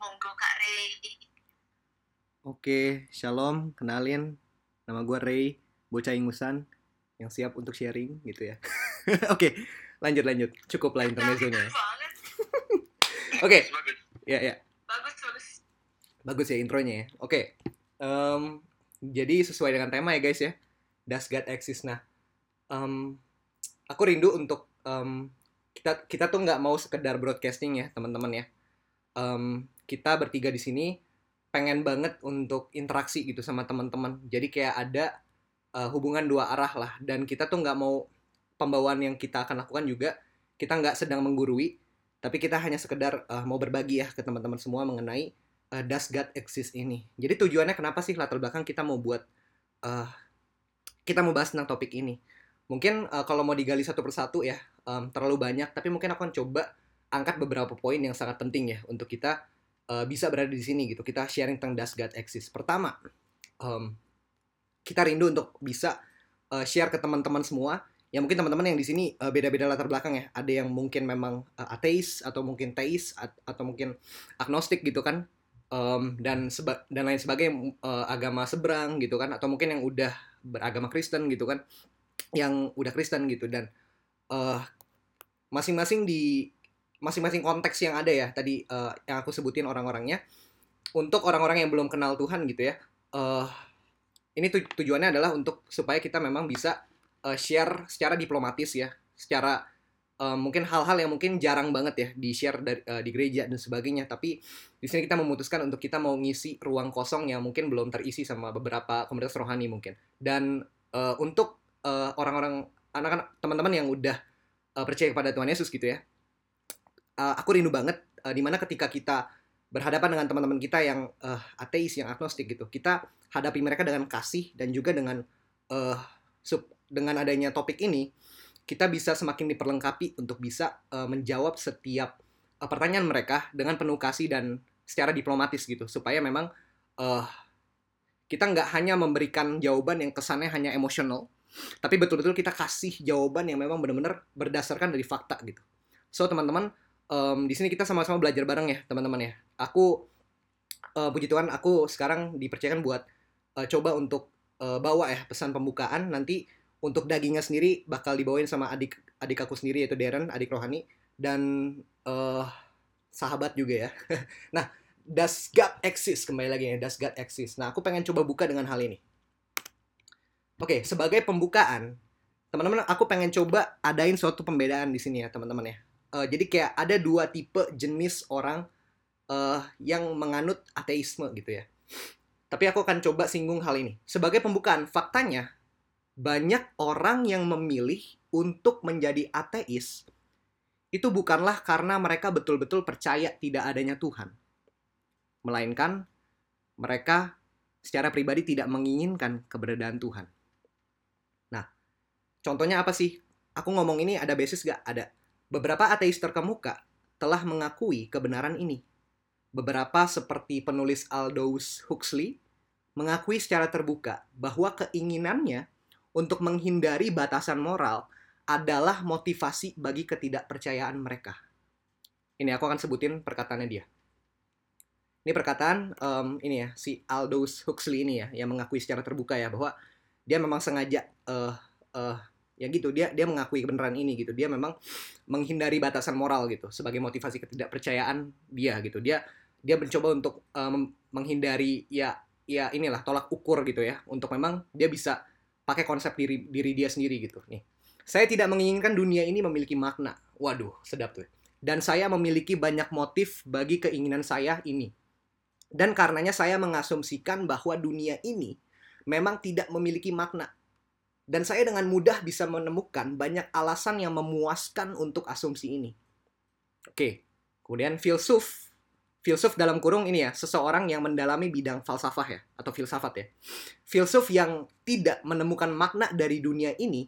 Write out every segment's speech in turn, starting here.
monggo Kak Ray. Oke, shalom, kenalin. Nama gue Ray, bocah ingusan yang siap untuk sharing gitu ya. Oke, lanjut lanjut. Cukup lah intermezzonya. ya. banget. Oke, Bagus. ya ya. Bagus, bagus. Bagus ya intronya ya. Oke. em, jadi sesuai dengan tema ya guys ya. Does God exist? Nah, em, aku rindu untuk em, kita kita tuh nggak mau sekedar broadcasting ya teman-teman ya. Em, kita bertiga di sini pengen banget untuk interaksi gitu sama teman-teman. Jadi kayak ada eh, hubungan dua arah lah. Dan kita tuh nggak mau pembawaan yang kita akan lakukan juga kita nggak sedang menggurui, tapi kita hanya sekedar eh, mau berbagi ya ke teman-teman semua mengenai uh, Does God Exist ini. Jadi tujuannya kenapa sih latar belakang kita mau buat uh, kita mau bahas tentang topik ini. Mungkin uh, kalau mau digali satu persatu ya um, terlalu banyak, tapi mungkin aku akan coba angkat beberapa poin yang sangat penting ya untuk kita uh, bisa berada di sini gitu. Kita sharing tentang Does God Exist. Pertama, um, kita rindu untuk bisa uh, share ke teman-teman semua. Ya mungkin teman-teman yang di sini uh, beda-beda latar belakang ya. Ada yang mungkin memang uh, ateis atau mungkin teis at- atau mungkin agnostik gitu kan um, dan seba- dan lain sebagainya uh, agama seberang gitu kan atau mungkin yang udah beragama Kristen gitu kan yang udah Kristen gitu dan uh, masing-masing di masing-masing konteks yang ada ya tadi uh, yang aku sebutin orang-orangnya untuk orang-orang yang belum kenal Tuhan gitu ya uh, ini tu- tujuannya adalah untuk supaya kita memang bisa uh, share secara diplomatis ya secara uh, mungkin hal-hal yang mungkin jarang banget ya di share dari uh, di gereja dan sebagainya. Tapi di sini kita memutuskan untuk kita mau ngisi ruang kosong yang mungkin belum terisi sama beberapa komunitas rohani mungkin. Dan eh, untuk orang-orang anak-anak teman-teman yang udah eh, percaya kepada Tuhan Yesus gitu ya eh, aku rindu banget eh, di mana ketika kita berhadapan dengan teman-teman kita yang eh, ateis yang agnostik gitu kita hadapi mereka dengan kasih dan juga dengan eh, sup- dengan adanya topik ini kita bisa semakin diperlengkapi untuk bisa eh, menjawab setiap uh, pertanyaan mereka dengan penuh kasih dan secara diplomatis gitu. Supaya memang uh, kita nggak hanya memberikan jawaban yang kesannya hanya emosional tapi betul-betul kita kasih jawaban yang memang benar-benar berdasarkan dari fakta gitu. So teman-teman um, di sini kita sama-sama belajar bareng ya teman-teman ya aku uh, puji Tuhan aku sekarang dipercayakan buat uh, coba untuk uh, bawa ya pesan pembukaan nanti untuk dagingnya sendiri bakal dibawain sama adik adik aku sendiri yaitu Darren adik rohani dan eh sahabat juga ya. nah, does God exist? Kembali lagi ya, does God exist? Nah, aku pengen coba buka dengan hal ini. Oke, sebagai pembukaan, teman-teman, aku pengen coba adain suatu pembedaan di sini ya, teman-teman ya. Eh, jadi kayak ada dua tipe jenis orang eh, yang menganut ateisme gitu ya. Tapi aku akan coba singgung hal ini. Sebagai pembukaan, faktanya banyak orang yang memilih untuk menjadi ateis itu bukanlah karena mereka betul-betul percaya tidak adanya Tuhan. Melainkan mereka secara pribadi tidak menginginkan keberadaan Tuhan. Nah, contohnya apa sih? Aku ngomong ini ada basis gak? Ada. Beberapa ateis terkemuka telah mengakui kebenaran ini. Beberapa seperti penulis Aldous Huxley mengakui secara terbuka bahwa keinginannya untuk menghindari batasan moral adalah motivasi bagi ketidakpercayaan mereka. Ini aku akan sebutin perkataannya dia. Ini perkataan em, ini ya si Aldous Huxley ini ya yang mengakui secara terbuka ya bahwa dia memang sengaja eh eh ya gitu dia dia mengakui kebenaran ini gitu. Dia memang menghindari batasan moral gitu sebagai motivasi ketidakpercayaan dia gitu. Dia dia mencoba untuk mem- menghindari ya ya inilah tolak ukur gitu ya untuk memang dia bisa pakai konsep diri diri dia sendiri gitu nih. Saya tidak menginginkan dunia ini memiliki makna. Waduh, sedap tuh. Dan saya memiliki banyak motif bagi keinginan saya ini. Dan karenanya saya mengasumsikan bahwa dunia ini memang tidak memiliki makna. Dan saya dengan mudah bisa menemukan banyak alasan yang memuaskan untuk asumsi ini. Oke, kemudian filsuf. Filsuf dalam kurung ini ya, seseorang yang mendalami bidang falsafah ya, atau filsafat ya. Filsuf yang tidak menemukan makna dari dunia ini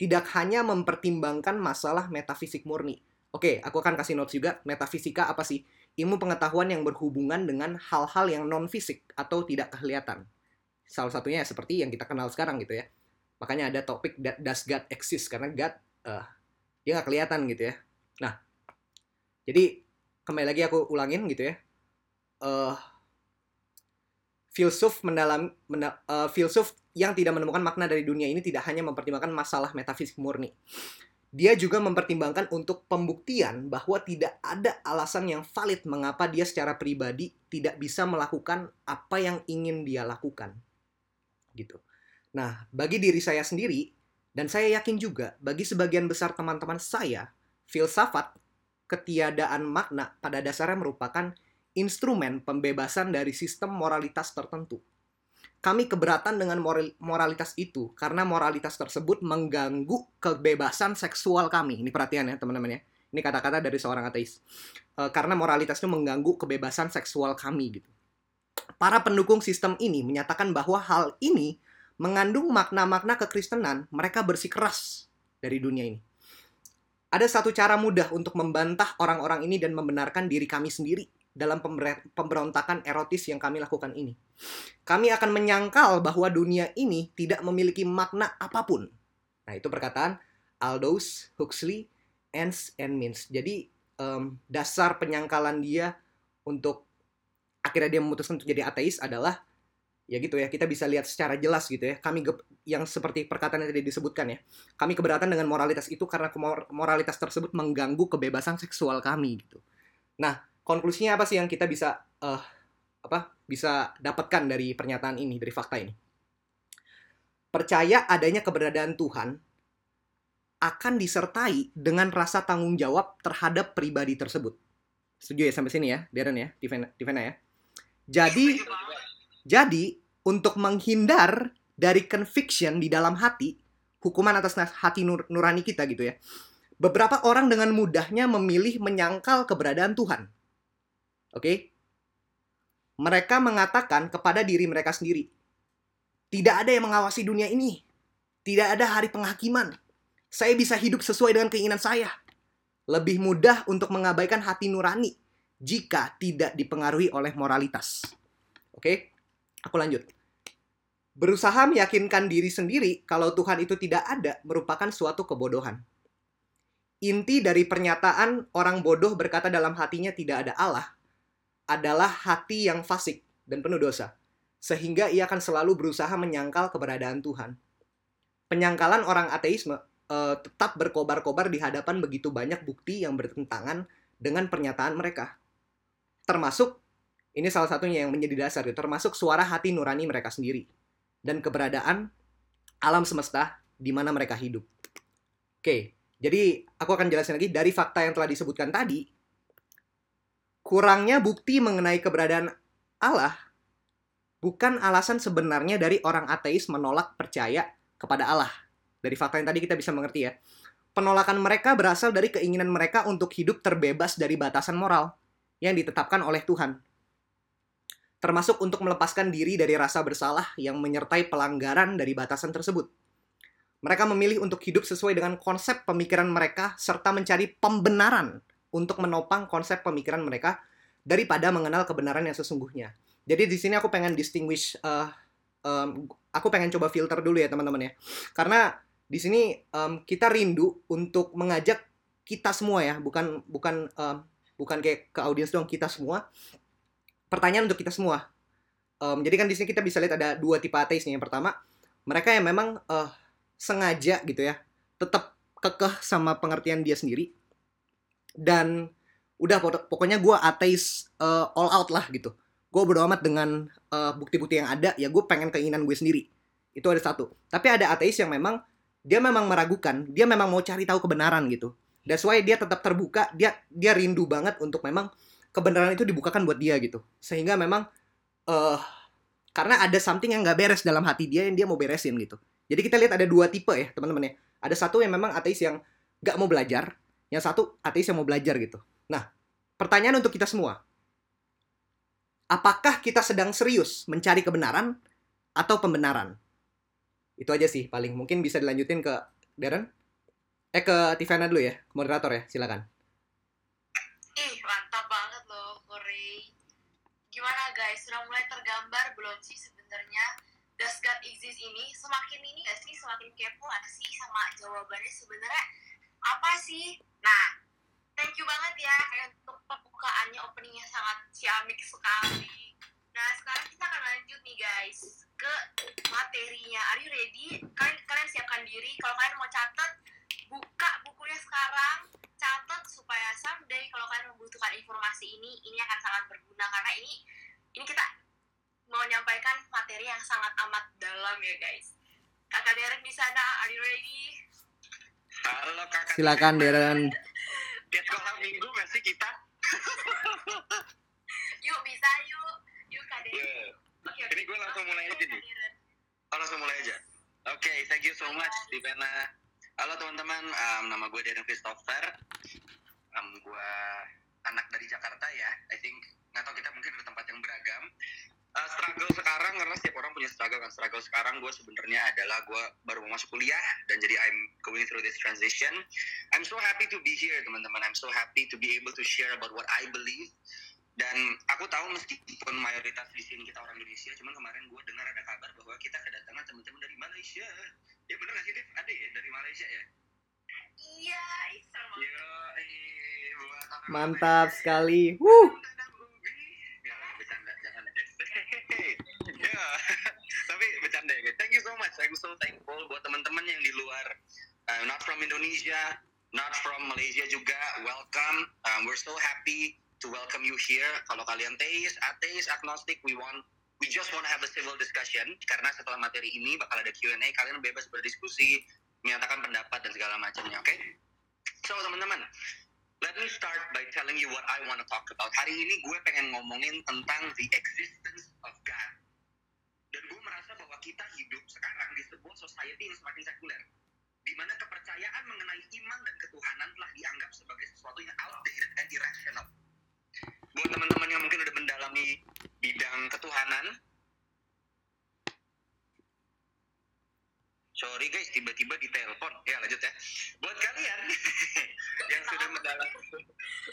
tidak hanya mempertimbangkan masalah metafisik murni. Oke, aku akan kasih notes juga. Metafisika apa sih? Ilmu pengetahuan yang berhubungan dengan hal-hal yang non-fisik atau tidak kelihatan. Salah satunya ya seperti yang kita kenal sekarang gitu ya. Makanya ada topik that does God exist karena God eh, dia nggak kelihatan gitu ya. Nah, jadi kembali lagi aku ulangin gitu ya. uh, filsuf mendalam mena, uh, filsuf yang tidak menemukan makna dari dunia ini tidak hanya mempertimbangkan masalah metafisik murni. Dia juga mempertimbangkan untuk pembuktian bahwa tidak ada alasan yang valid mengapa dia secara pribadi tidak bisa melakukan apa yang ingin dia lakukan. Gitu. Nah, bagi diri saya sendiri dan saya yakin juga bagi sebagian besar teman-teman saya, filsafat ketiadaan makna pada dasarnya merupakan instrumen pembebasan dari sistem moralitas tertentu. Kami keberatan dengan moralitas itu karena moralitas tersebut mengganggu kebebasan seksual kami. Ini perhatian ya teman-teman ya. Ini kata-kata dari seorang ateis. E, karena moralitas itu mengganggu kebebasan seksual kami gitu. Para pendukung sistem ini menyatakan bahwa hal ini mengandung makna-makna kekristenan, mereka bersikeras dari dunia ini. Ada satu cara mudah untuk membantah orang-orang ini dan membenarkan diri kami sendiri dalam pemberontakan erotis yang kami lakukan ini. Kami akan menyangkal bahwa dunia ini tidak memiliki makna apa pun. Nah, itu perkataan Aldous Huxley, Ends and Means. Jadi, um, dasar penyangkalan dia untuk akhirnya dia memutuskan untuk jadi ateis adalah ya gitu ya kita bisa lihat secara jelas gitu ya. Kami yang seperti perkataan yang tadi disebutkan ya kami keberatan dengan moralitas itu karena moralitas tersebut mengganggu kebebasan seksual kami gitu. Nah konklusinya apa sih yang kita bisa uh, apa bisa dapatkan dari pernyataan ini dari fakta ini? Percaya adanya keberadaan Tuhan akan disertai dengan rasa tanggung jawab terhadap pribadi tersebut. Setuju ya sampai sini ya Darren ya Divena, ya? Jadi jadi untuk menghindar dari conviction di dalam hati hukuman atas hati nur nurani kita gitu ya beberapa orang dengan mudahnya memilih menyangkal keberadaan Tuhan Oke? Okay? Mereka mengatakan kepada diri mereka sendiri, tidak ada yang mengawasi dunia ini. Tidak ada hari penghakiman. Saya bisa hidup sesuai dengan keinginan saya. Lebih mudah untuk mengabaikan hati nurani jika tidak dipengaruhi oleh moralitas. Oke? Okay? Aku lanjut. Berusaha meyakinkan diri sendiri kalau Tuhan itu tidak ada merupakan suatu kebodohan. Inti dari pernyataan orang bodoh berkata dalam hatinya tidak ada Allah adalah hati yang fasik dan penuh dosa, sehingga ia akan selalu berusaha menyangkal keberadaan Tuhan. Penyangkalan orang ateisme uh, tetap berkobar-kobar di hadapan begitu banyak bukti yang bertentangan dengan pernyataan mereka. Termasuk, ini salah satunya yang menjadi dasar, termasuk suara hati nurani mereka sendiri. Dan keberadaan alam semesta di mana mereka hidup. Oke, jadi aku akan jelasin lagi dari fakta yang telah disebutkan tadi, kurangnya bukti mengenai keberadaan Allah bukan alasan sebenarnya dari orang ateis menolak percaya kepada Allah. Dari fakta yang tadi kita bisa mengerti ya. Penolakan mereka berasal dari keinginan mereka untuk hidup terbebas dari batasan moral yang ditetapkan oleh Tuhan. Termasuk untuk melepaskan diri dari rasa bersalah yang menyertai pelanggaran dari batasan tersebut. Mereka memilih untuk hidup sesuai dengan konsep pemikiran mereka serta mencari pembenaran untuk menopang konsep pemikiran mereka daripada mengenal kebenaran yang sesungguhnya. Jadi di sini aku pengen distinguish, uh, um, aku pengen coba filter dulu ya teman-teman ya, karena di sini um, kita rindu untuk mengajak kita semua ya, bukan bukan um, bukan kayak ke audiens doang kita semua. Pertanyaan untuk kita semua. Um, jadi kan di sini kita bisa lihat ada dua tipe ateis nih. Yang pertama, mereka yang memang uh, sengaja gitu ya, tetap kekeh sama pengertian dia sendiri. Dan udah pokoknya gue ateis uh, all out lah gitu. Gue bodo amat dengan uh, bukti-bukti yang ada. Ya gue pengen keinginan gue sendiri. Itu ada satu. Tapi ada ateis yang memang dia memang meragukan. Dia memang mau cari tahu kebenaran gitu. That's why dia tetap terbuka. Dia dia rindu banget untuk memang kebenaran itu dibukakan buat dia gitu sehingga memang uh, karena ada something yang nggak beres dalam hati dia yang dia mau beresin gitu jadi kita lihat ada dua tipe ya teman-teman ya ada satu yang memang ateis yang nggak mau belajar yang satu ateis yang mau belajar gitu. Nah, pertanyaan untuk kita semua. Apakah kita sedang serius mencari kebenaran atau pembenaran? Itu aja sih paling. Mungkin bisa dilanjutin ke Darren? Eh ke Tivana dulu ya, moderator ya, silakan. Ih, mantap banget loh, Corey. Gimana guys, sudah mulai tergambar belum sih sebenarnya Does God exist ini? Semakin ini gak sih, semakin kepo gak sih sama jawabannya sebenarnya apa sih? Nah, thank you banget ya untuk pembukaannya, openingnya sangat ciamik sekali. Nah, sekarang kita akan lanjut nih guys ke materinya. Are you ready? Kalian, kalian siapkan diri. Kalau kalian mau catat, buka bukunya sekarang. Catat supaya someday kalau kalian membutuhkan informasi ini, ini akan sangat berguna karena ini ini kita mau menyampaikan materi yang sangat amat dalam ya guys. Kakak Derek di sana, are you ready? Halo kakak. Silakan Deren. Tiap sekolah minggu nggak sih kita? Yuk bisa yuk, yuk Kak Derek. Iya. Oke, Ini gue langsung mulai aja nih. Deren. Oh, langsung mulai aja. Oke, thank you so much, Divena. Halo teman-teman, um, nama gue Darren Christopher. Um, gue anak dari Jakarta ya. I think nggak tahu kita mungkin ada tempat yang beragam. Uh, struggle sekarang karena setiap orang punya struggle kan. Struggle sekarang gue sebenarnya adalah gue baru mau masuk kuliah dan jadi I'm going through this transition. I'm so happy to be here teman-teman. I'm so happy to be able to share about what I believe. Dan aku tahu meskipun mayoritas di sini kita orang Indonesia, cuman kemarin gue dengar ada kabar bahwa kita kedatangan teman-teman dari Malaysia. Ya bener nggak sih, Dev? Ada ya dari Malaysia ya? Iya, sama. Yo, eh, Mantap sekali. Wuh. Dadang Ubi. Ya, bercanda, jangan aja. ya, tapi bercanda ya guys. Thank you so much. I'm so thankful buat teman-teman yang di luar, uh, not from Indonesia, not from Malaysia juga. Welcome. Um, we're so happy to welcome you here. Kalau kalian teis, ateis, agnostik, we want we just want to have a civil discussion karena setelah materi ini bakal ada Q&A kalian bebas berdiskusi menyatakan pendapat dan segala macamnya oke so teman-teman let me start by telling you what I want to talk about hari ini gue pengen ngomongin tentang the existence of God dan gue merasa bahwa kita hidup sekarang di sebuah society yang semakin sekuler di mana kepercayaan mengenai iman dan ketuhanan telah dianggap sebagai sesuatu yang outdated and irrational. Buat teman-teman yang mungkin udah mendalami bidang ketuhanan sorry guys tiba-tiba ditelepon. Ya lanjut ya. Buat kalian yang sudah mendalami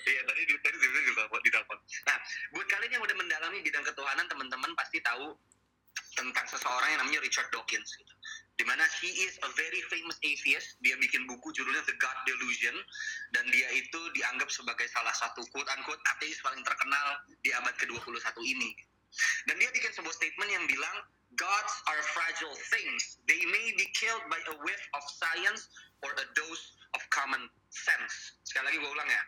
iya tadi tadi ditelepon ditelepon. Nah buat kalian yang udah mendalami bidang ketuhanan teman-teman pasti tahu tentang seseorang yang namanya Richard Dawkins gitu. Di mana he is a very famous atheist. Dia bikin buku judulnya The God Delusion dan dia itu dianggap sebagai salah satu quote unquote ateis paling terkenal di abad ke-21 ini. Dan dia bikin sebuah statement yang bilang Gods are fragile things. They may be killed by a whiff of science or a dose of common sense. Sekali lagi gue ulang ya.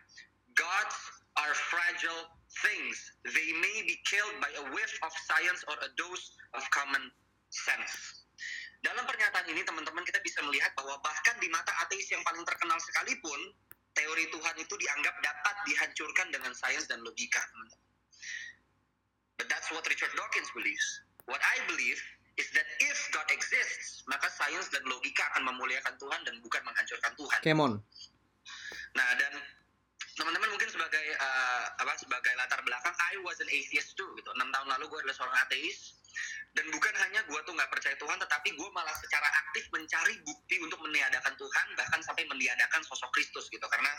Gods are fragile things. They may be killed by a whiff of science or a dose of common sense. Dalam pernyataan ini teman-teman kita bisa melihat bahwa bahkan di mata ateis yang paling terkenal sekalipun, teori Tuhan itu dianggap dapat dihancurkan dengan sains dan logika. But that's what Richard Dawkins believes. What I believe is that if God exists, maka sains dan logika akan memuliakan Tuhan dan bukan menghancurkan Tuhan. Kemon. Nah dan teman-teman mungkin sebagai eh, apa sebagai latar belakang, I was an atheist too gitu. Enam tahun lalu gue adalah seorang ateis dan bukan hanya gue tuh nggak percaya Tuhan, tetapi gue malah secara aktif mencari bukti untuk meniadakan Tuhan, bahkan sampai meniadakan sosok Kristus gitu. Karena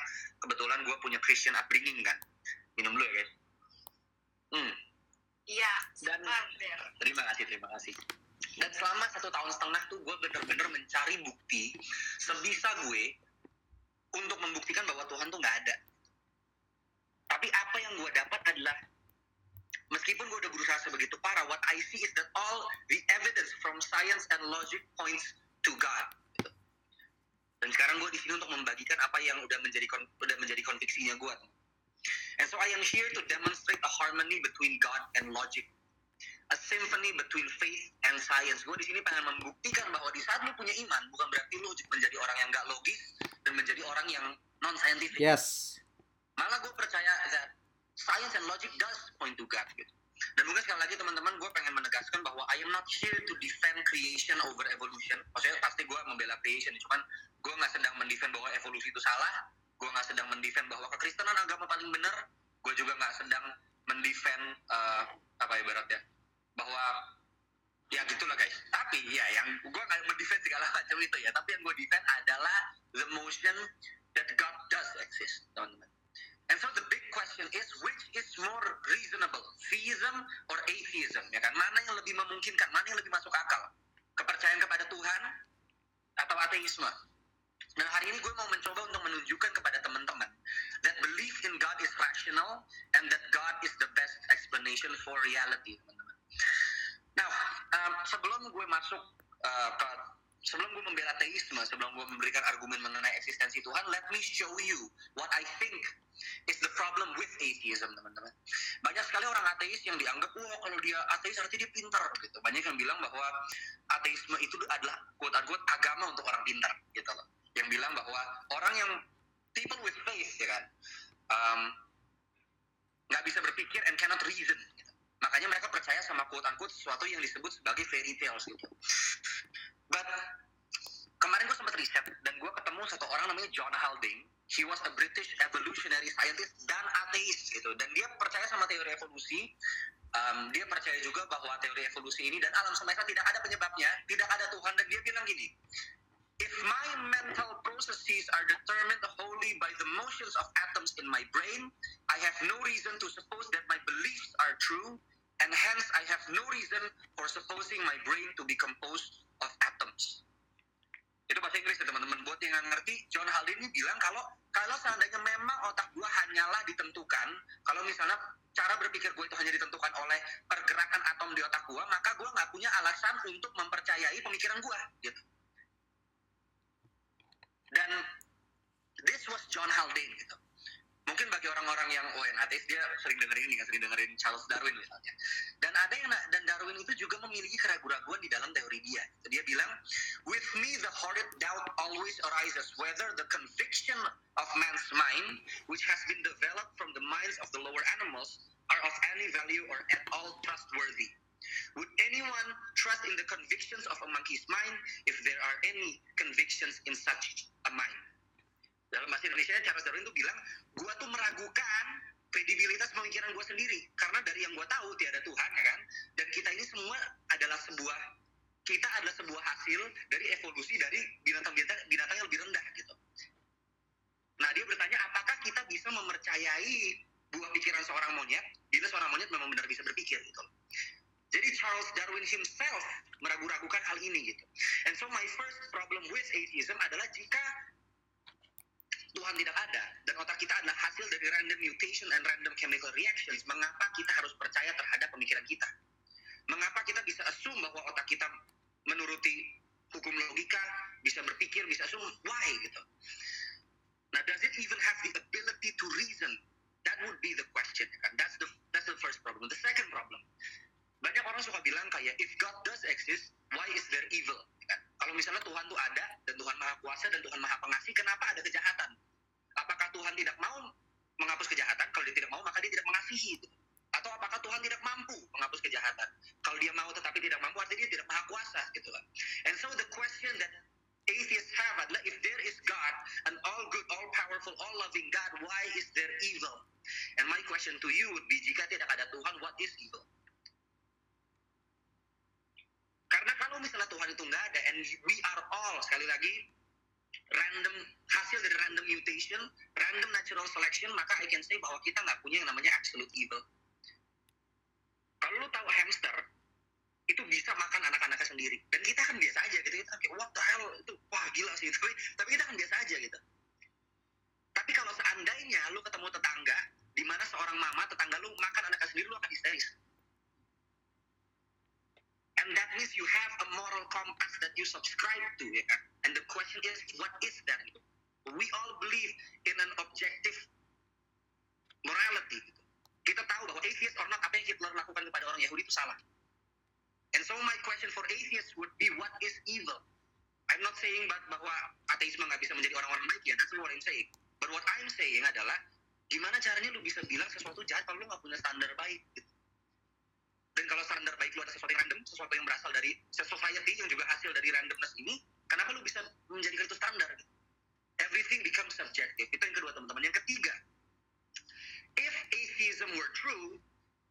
kebetulan gue punya Christian upbringing kan. Minum dulu ya guys. Hmm. Iya, Dan-. Terima kasih, terima kasih. Dan selama satu tahun setengah tuh gue bener-bener mencari bukti sebisa gue untuk membuktikan bahwa Tuhan tuh nggak ada. Tapi apa yang gue dapat adalah meskipun gue udah berusaha sebegitu parah, what I see is that all the evidence from science and logic points to God. Dan sekarang gue di sini untuk membagikan apa yang udah menjadi udah menjadi konviksinya gue. And so I am here to demonstrate a harmony between God and logic a symphony between faith and science. Gue di sini pengen membuktikan bahwa di saat lu punya iman, bukan berarti lu menjadi orang yang gak logis dan menjadi orang yang non scientific. Yes. Malah gue percaya that science and logic does point to God. Gitu. Dan mungkin sekali lagi teman-teman, gue pengen menegaskan bahwa I am not here to defend creation over evolution. Maksudnya pasti gue membela creation, cuman gue nggak sedang mendefend bahwa evolusi itu salah. Gue nggak sedang mendefend bahwa kekristenan agama paling benar. Gue juga nggak sedang mendefend eh, apa ibaratnya bahwa ya gitulah guys. Tapi ya yang gue nggak mendefend segala macam itu ya. Tapi yang gue defend adalah the motion that God does exist, teman-teman. And so the big question is which is more reasonable, theism or atheism? Ya kan? Mana yang lebih memungkinkan? Mana yang lebih masuk akal? Kepercayaan kepada Tuhan atau ateisme? Dan hari ini gue mau mencoba untuk menunjukkan kepada teman-teman that belief in God is rational and that God is the explanation for reality, teman-teman. Now, um, sebelum gue masuk uh, ke sebelum gue membela teisme, sebelum gue memberikan argumen mengenai eksistensi Tuhan, let me show you what I think is the problem with atheism, teman-teman. Banyak sekali orang ateis yang dianggap, wah kalau dia ateis artinya dia pintar, gitu. Banyak yang bilang bahwa ateisme itu adalah quote unquote agama untuk orang pintar, gitu loh. Yang bilang bahwa orang yang people with faith, ya kan, um, nggak bisa berpikir and cannot reason. Gitu. Makanya mereka percaya sama quote unquote sesuatu yang disebut sebagai fairy tales gitu. But kemarin gue sempat riset dan gue ketemu satu orang namanya John Haldane. He was a British evolutionary scientist dan ateis gitu. Dan dia percaya sama teori evolusi. Um, dia percaya juga bahwa teori evolusi ini dan alam semesta tidak ada penyebabnya, tidak ada Tuhan. Dan dia bilang gini, If my mental processes are determined wholly by the motions of atoms in my brain, I have no reason to suppose that my beliefs are true, and hence I have no reason for supposing my brain to be composed of. Itu bahasa Inggris ya teman-teman. Buat yang ngerti, John Haldane ini bilang kalau kalau seandainya memang otak gua hanyalah ditentukan, kalau misalnya cara berpikir gue itu hanya ditentukan oleh pergerakan atom di otak gua, maka gua nggak punya alasan untuk mempercayai pemikiran gua, gitu. Dan this was John Haldane gitu. Mungkin bagi orang-orang yang oh yang ateis dia sering dengerin ini, kan, sering dengerin Charles Darwin misalnya. Dan ada yang dan Darwin itu juga memiliki keraguan-keraguan di dalam teori dia. Dia bilang, with me the horrid doubt always arises whether the conviction of man's mind, which has been developed from the minds of the lower animals, are of any value or at all trustworthy. Would anyone trust in the convictions of a monkey's mind if there are any convictions in such a mind? Dalam bahasa Indonesia, Charles Darwin itu bilang, gua tuh meragukan kredibilitas pemikiran gua sendiri. Karena dari yang gua tahu, tiada Tuhan, ya kan? Dan kita ini semua adalah sebuah, kita adalah sebuah hasil dari evolusi dari binatang-binatang binatang yang lebih rendah, gitu. Nah, dia bertanya, apakah kita bisa mempercayai buah pikiran seorang monyet, bila seorang monyet memang benar bisa berpikir, gitu. Jadi Charles Darwin himself meragu-ragukan hal ini gitu. And so my first problem with atheism adalah jika Tuhan tidak ada dan otak kita adalah hasil dari random mutation and random chemical reactions, mengapa kita harus percaya terhadap pemikiran kita? Mengapa kita bisa assume bahwa otak kita menuruti hukum logika, bisa berpikir, bisa assume why gitu. Nah, does it even have the ability to reason? That would be the question. Kan? That's the that's the first problem. The second problem, banyak orang suka bilang kayak if God does exist, why is there evil? Kan? Kalau misalnya Tuhan tuh ada dan Tuhan maha kuasa dan Tuhan maha pengasih, kenapa ada kejahatan? Apakah Tuhan tidak mau menghapus kejahatan? Kalau dia tidak mau, maka dia tidak mengasihi itu. Atau apakah Tuhan tidak mampu menghapus kejahatan? Kalau dia mau tetapi tidak mampu, artinya dia tidak maha kuasa gitu kan. And so the question that atheists have adalah if there is God, an all good, all powerful, all loving God, why is there evil? And my question to you would be jika tidak ada Tuhan, what is evil? Karena kalau misalnya Tuhan itu nggak ada, and we are all sekali lagi random hasil dari random mutation, random natural selection, maka I can say bahwa kita nggak punya yang namanya absolute evil. Kalau lu tahu hamster, itu bisa makan anak-anaknya sendiri. Dan kita kan biasa aja gitu, kita kayak what the hell, itu wah gila sih. Tapi, tapi kita kan biasa aja gitu. Tapi kalau seandainya lu ketemu tetangga, di mana seorang mama tetangga lu makan anaknya sendiri, lu akan histeris. And that means you have a moral compass that you subscribe to, ya kan? And the question is, what is that? We all believe in an objective morality. Kita tahu bahwa atheist or not, apa yang Hitler lakukan kepada orang Yahudi itu salah. And so my question for atheists would be, what is evil? I'm not saying but bahwa ateisme nggak bisa menjadi orang-orang baik ya, that's what I'm saying. But what I'm saying adalah, gimana caranya lu bisa bilang sesuatu jahat kalau lu nggak punya standar baik? Gitu. Dan kalau standar baik lu ada sesuatu yang random, sesuatu yang berasal dari society yang juga hasil dari randomness ini, kenapa lu bisa menjadikan itu standar? Everything becomes subjective. Itu yang kedua teman-teman. Yang ketiga, if atheism were true,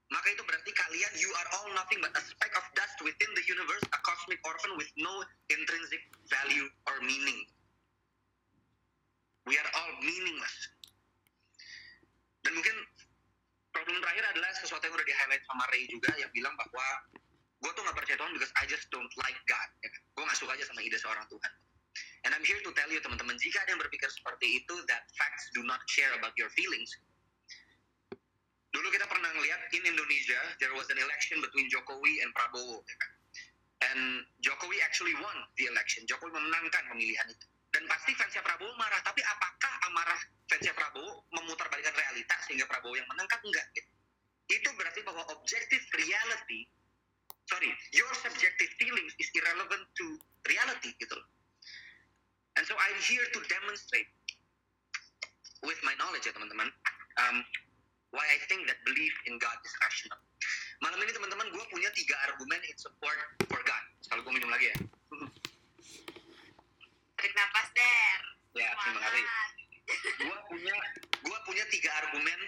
maka itu berarti kalian you are all nothing but a speck of dust within the universe, a cosmic orphan with no intrinsic value or meaning. We are all meaningless. Dan mungkin problem terakhir adalah sesuatu yang udah di highlight sama Ray juga yang bilang bahwa gue tuh gak percaya Tuhan because I just don't like God. Ya kan? Gue gak suka aja sama ide seorang Tuhan. And I'm here to tell you teman-teman, jika ada yang berpikir seperti itu, that facts do not share about your feelings. Dulu kita pernah ngeliat in Indonesia there was an election between Jokowi and Prabowo ya kan? and Jokowi actually won the election Jokowi memenangkan pemilihan itu dan pasti fansnya Prabowo marah. Tapi apakah amarah fansnya Prabowo memutarbalikkan realita sehingga Prabowo yang menang? Kan enggak gitu. itu berarti bahwa objective reality sorry your subjective feelings is irrelevant to reality gitu and so I'm here to demonstrate with my knowledge ya teman-teman um, why I think that belief in God is rational. Malam ini teman-teman gue punya tiga argumen in support for God. Sekali gue minum lagi ya Tarik napas, Der. ya terima kasih Semangat. gua punya gua punya tiga argumen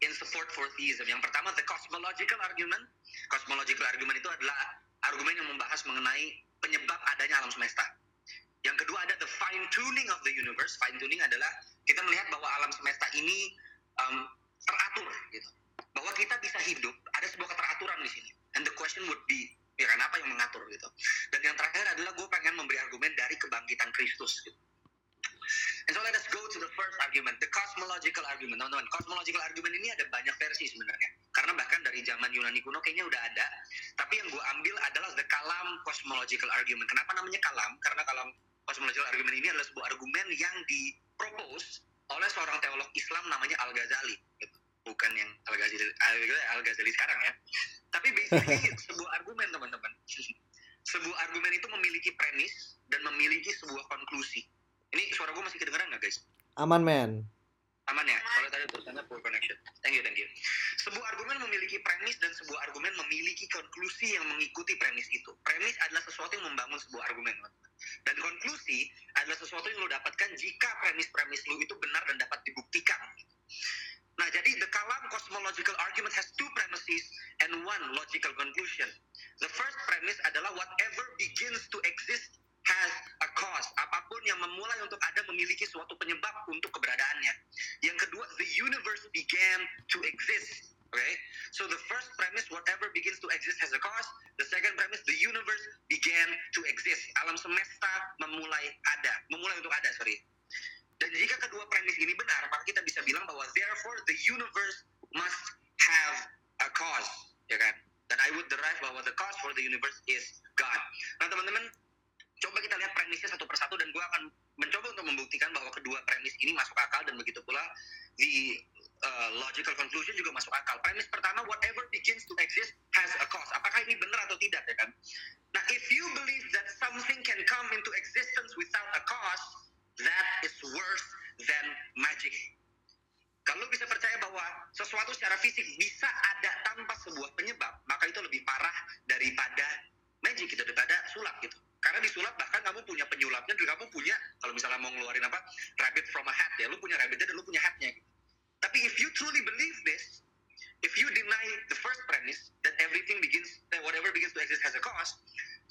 in support for theism. Yang pertama the cosmological argument. Cosmological argument itu adalah argumen yang membahas mengenai penyebab adanya alam semesta. Yang kedua ada the fine tuning of the universe. Fine tuning adalah kita melihat bahwa alam semesta ini um, teratur gitu. Bahwa kita bisa hidup ada sebuah keteraturan di sini. And the question would be ya kan apa yang mengatur gitu. Dan yang terakhir adalah gue pengen memberi argumen dari kebangkitan Kristus gitu. And so let us go to the first argument, the cosmological argument. Teman-teman, cosmological argument ini ada banyak versi sebenarnya. Karena bahkan dari zaman Yunani kuno kayaknya udah ada. Tapi yang gue ambil adalah the kalam cosmological argument. Kenapa namanya kalam? Karena kalam cosmological argument ini adalah sebuah argumen yang dipropose oleh seorang teolog Islam namanya Al-Ghazali. Bukan yang Al-Ghazali, Al-Ghazali sekarang ya. Tapi basically sebuah argumen teman-teman. Sebuah argumen itu memiliki premis dan memiliki sebuah konklusi. Ini suara gue masih kedengeran nggak guys? Aman men. Aman ya? Kalau tadi tulisannya poor connection. Thank you, thank you. Sebuah argumen memiliki premis dan sebuah argumen memiliki konklusi yang mengikuti premis itu. Premis adalah sesuatu yang membangun sebuah argumen. Dan konklusi adalah sesuatu yang lo dapatkan jika premis-premis lo itu benar dan dapat dibuktikan. Nah, jadi the Kalam cosmological argument has two premises and one logical conclusion. The first premise adalah whatever begins to exist has a cause. Apa pun yang memulai untuk ada memiliki suatu penyebab untuk keberadaannya. Yang kedua, the universe began to exist. Okay? So the first premise, whatever begins to exist has a cause. The second premise, the universe began to exist. Alam semesta memulai ada. Memulai untuk ada, sorry. Dan jika kedua premis ini benar, maka kita bisa bilang bahwa therefore the universe must have a cause. Ya kan? Dan I would derive bahwa the cause for the universe is God. Nah teman-teman, coba kita lihat premisnya satu persatu dan gue akan mencoba untuk membuktikan bahwa kedua premis ini masuk akal dan begitu pula the uh, logical conclusion juga masuk akal. Premis pertama, whatever begins to exist has a cause. Apakah ini benar atau tidak ya kan? Nah, if you believe that something can come into existence without a cause, that is worse than magic. Kalau bisa percaya bahwa sesuatu secara fisik bisa ada tanpa sebuah penyebab, maka itu lebih parah daripada magic gitu, daripada sulap gitu. Karena di sulap bahkan kamu punya penyulapnya dan kamu punya kalau misalnya mau ngeluarin apa rabbit from a hat ya, lu punya rabbitnya dan lu punya hatnya. Tapi if you truly believe this, if you deny the first premise that everything begins, that whatever begins to exist has a cause,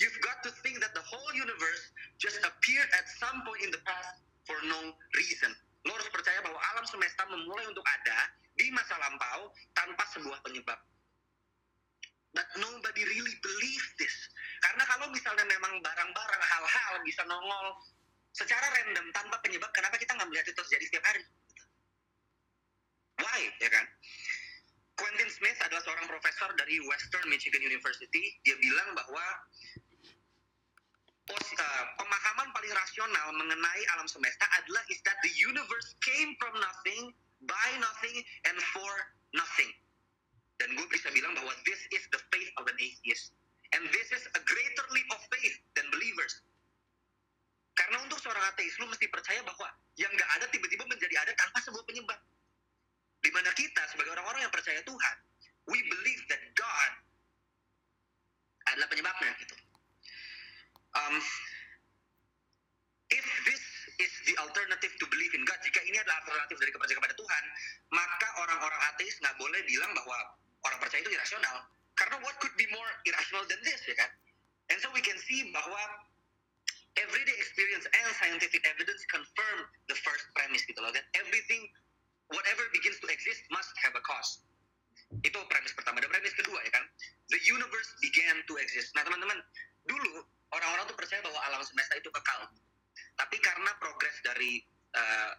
you've got to think that the whole universe just appeared at some point in the past for no reason. Lo harus percaya bahwa alam semesta memulai untuk ada di masa lampau tanpa sebuah penyebab. But nobody really believe this. Karena kalau misalnya memang barang-barang, hal-hal bisa nongol secara random tanpa penyebab, kenapa kita nggak melihat itu terjadi setiap hari? Why, ya kan? Quentin Smith adalah seorang profesor dari Western Michigan University. Dia bilang bahwa pos- uh, pemahaman paling rasional mengenai alam semesta adalah is that the universe came from nothing, by nothing, and for nothing. Dan gue bisa bilang bahwa this is the faith of an atheist. And this is a greater leap of faith than believers. Karena untuk seorang ateis, lu mesti percaya bahwa yang nggak ada tiba-tiba menjadi ada tanpa sebuah penyebab. Di mana kita sebagai orang-orang yang percaya Tuhan, we believe that God adalah penyebabnya gitu. Um, if this is the alternative to believe in God, jika ini adalah alternatif dari kepercayaan kepada Tuhan, maka orang-orang ateis nggak boleh bilang bahwa orang percaya itu irasional. Karena what could be more irrational than this, ya kan? And so we can see bahwa everyday experience and scientific evidence confirm the first premise gitu loh, that everything, whatever begins to exist must have a cause. Itu premis pertama. Dan premis kedua ya kan, the universe began to exist. Nah teman-teman, dulu orang-orang tuh percaya bahwa alam semesta itu kekal. Tapi karena progres dari uh,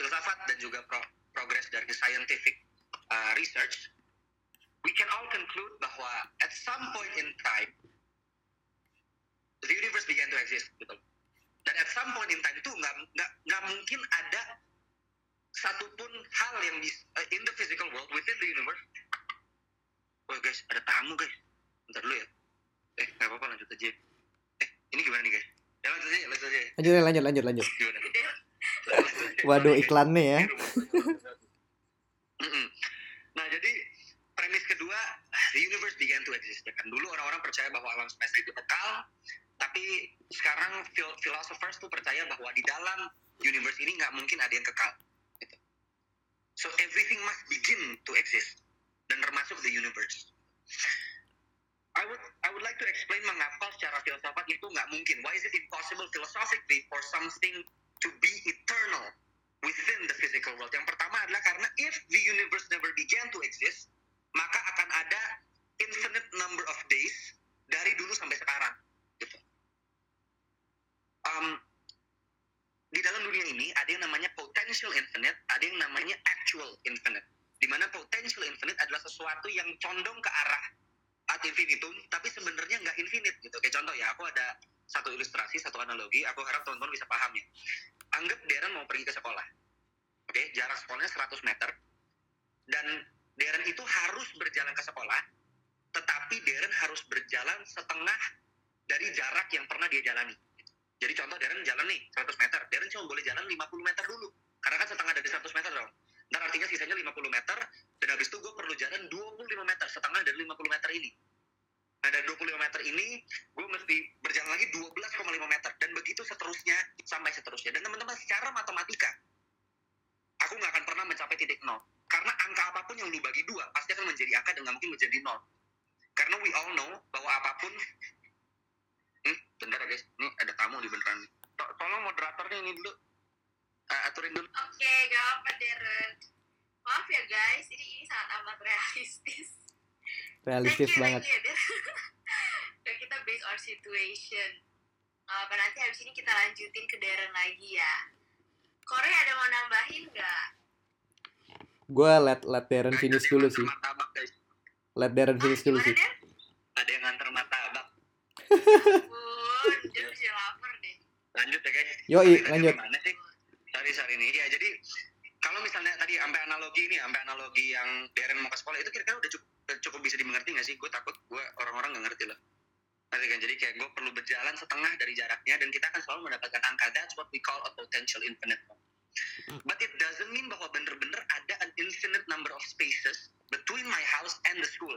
filsafat dan juga pro- progres dari scientific uh, research, we can all conclude bahwa at some point in time the universe began to exist gitu. Dan at some point in time itu nggak nggak nggak mungkin ada satupun hal yang bis, uh, in the physical world within the universe. Wah guys, ada tamu guys. Bentar dulu ya. Eh, nggak apa-apa lanjut aja. Eh, ini gimana nih guys? Ya lanjut aja, lanjut aja. Lanjut lanjut lanjut lanjut. Waduh Sorry, guys. iklan nih ya. Di rumah. Mm-mm. Nah jadi premis kedua the universe began to exist ya kan dulu orang-orang percaya bahwa alam semesta itu kekal tapi sekarang phil- philosophers tuh percaya bahwa di dalam universe ini nggak mungkin ada yang kekal gitu. so everything must begin to exist dan termasuk the universe I would I would like to explain mengapa secara filsafat itu nggak mungkin. Why is it impossible philosophically for something to be eternal within the physical world? Yang pertama adalah karena if the universe never began to exist, maka akan ada infinite number of days dari dulu sampai sekarang. Um, di dalam dunia ini ada yang namanya potential infinite, ada yang namanya actual infinite. Di mana potential infinite adalah sesuatu yang condong ke arah ad infinitum, tapi sebenarnya nggak infinite gitu. Kayak contoh ya, aku ada satu ilustrasi, satu analogi, aku harap teman-teman bisa paham ya. Anggap Darren mau pergi ke sekolah. Oke, jarak sekolahnya 100 meter. Dan Darren itu harus berjalan ke sekolah, tetapi Darren harus berjalan setengah dari jarak yang pernah dia jalani. Jadi contoh Darren jalan nih 100 meter, Darren cuma boleh jalan 50 meter dulu. Karena kan setengah dari 100 meter dong. Ntar artinya sisanya 50 meter, dan habis itu gue perlu jalan 25 meter, setengah dari 50 meter ini. Nah dari 25 meter ini, gue mesti berjalan lagi 12,5 meter. Dan begitu seterusnya, sampai seterusnya. Dan teman-teman secara matematika, aku nggak akan pernah mencapai titik nol. Karena angka apa pun yang lu bagi dua, pasti akan menjadi angka dan nggak mungkin menjadi nol. Karena we all know bahwa apa pun... Hmm, bentar ya guys, ini ada tamu di beneran. To- tolong moderatornya ini dulu. Ah, aturin dulu. Oke, gak apa Darren. Maaf ya guys, ini ini sangat amat realistis. Realistis thank you, banget. Thank you. Dan kita based on situation. Uh, nanti habis ini kita lanjutin ke Darren lagi ya. Korea ada mau nambahin nggak? Gue let let Darren finish dulu sih. martabak, guys. Let Darren finish dulu sih. Ada yang nganter martabak. Lanjut ya guys. Yoi, lanjut. Gimana sih? Sorry, sorry nih. Ya, jadi kalau misalnya tadi sampai analogi ini, sampai analogi yang Darren mau ke sekolah itu kira-kira udah cukup, cukup bisa dimengerti nggak sih? Gue takut gue orang-orang nggak ngerti loh. Ngerti kan? Jadi kayak gue perlu berjalan setengah dari jaraknya dan kita akan selalu mendapatkan angka. That's what we call a potential infinite. But it doesn't mean bahwa bener-bener ada an infinite number of spaces between my house and the school.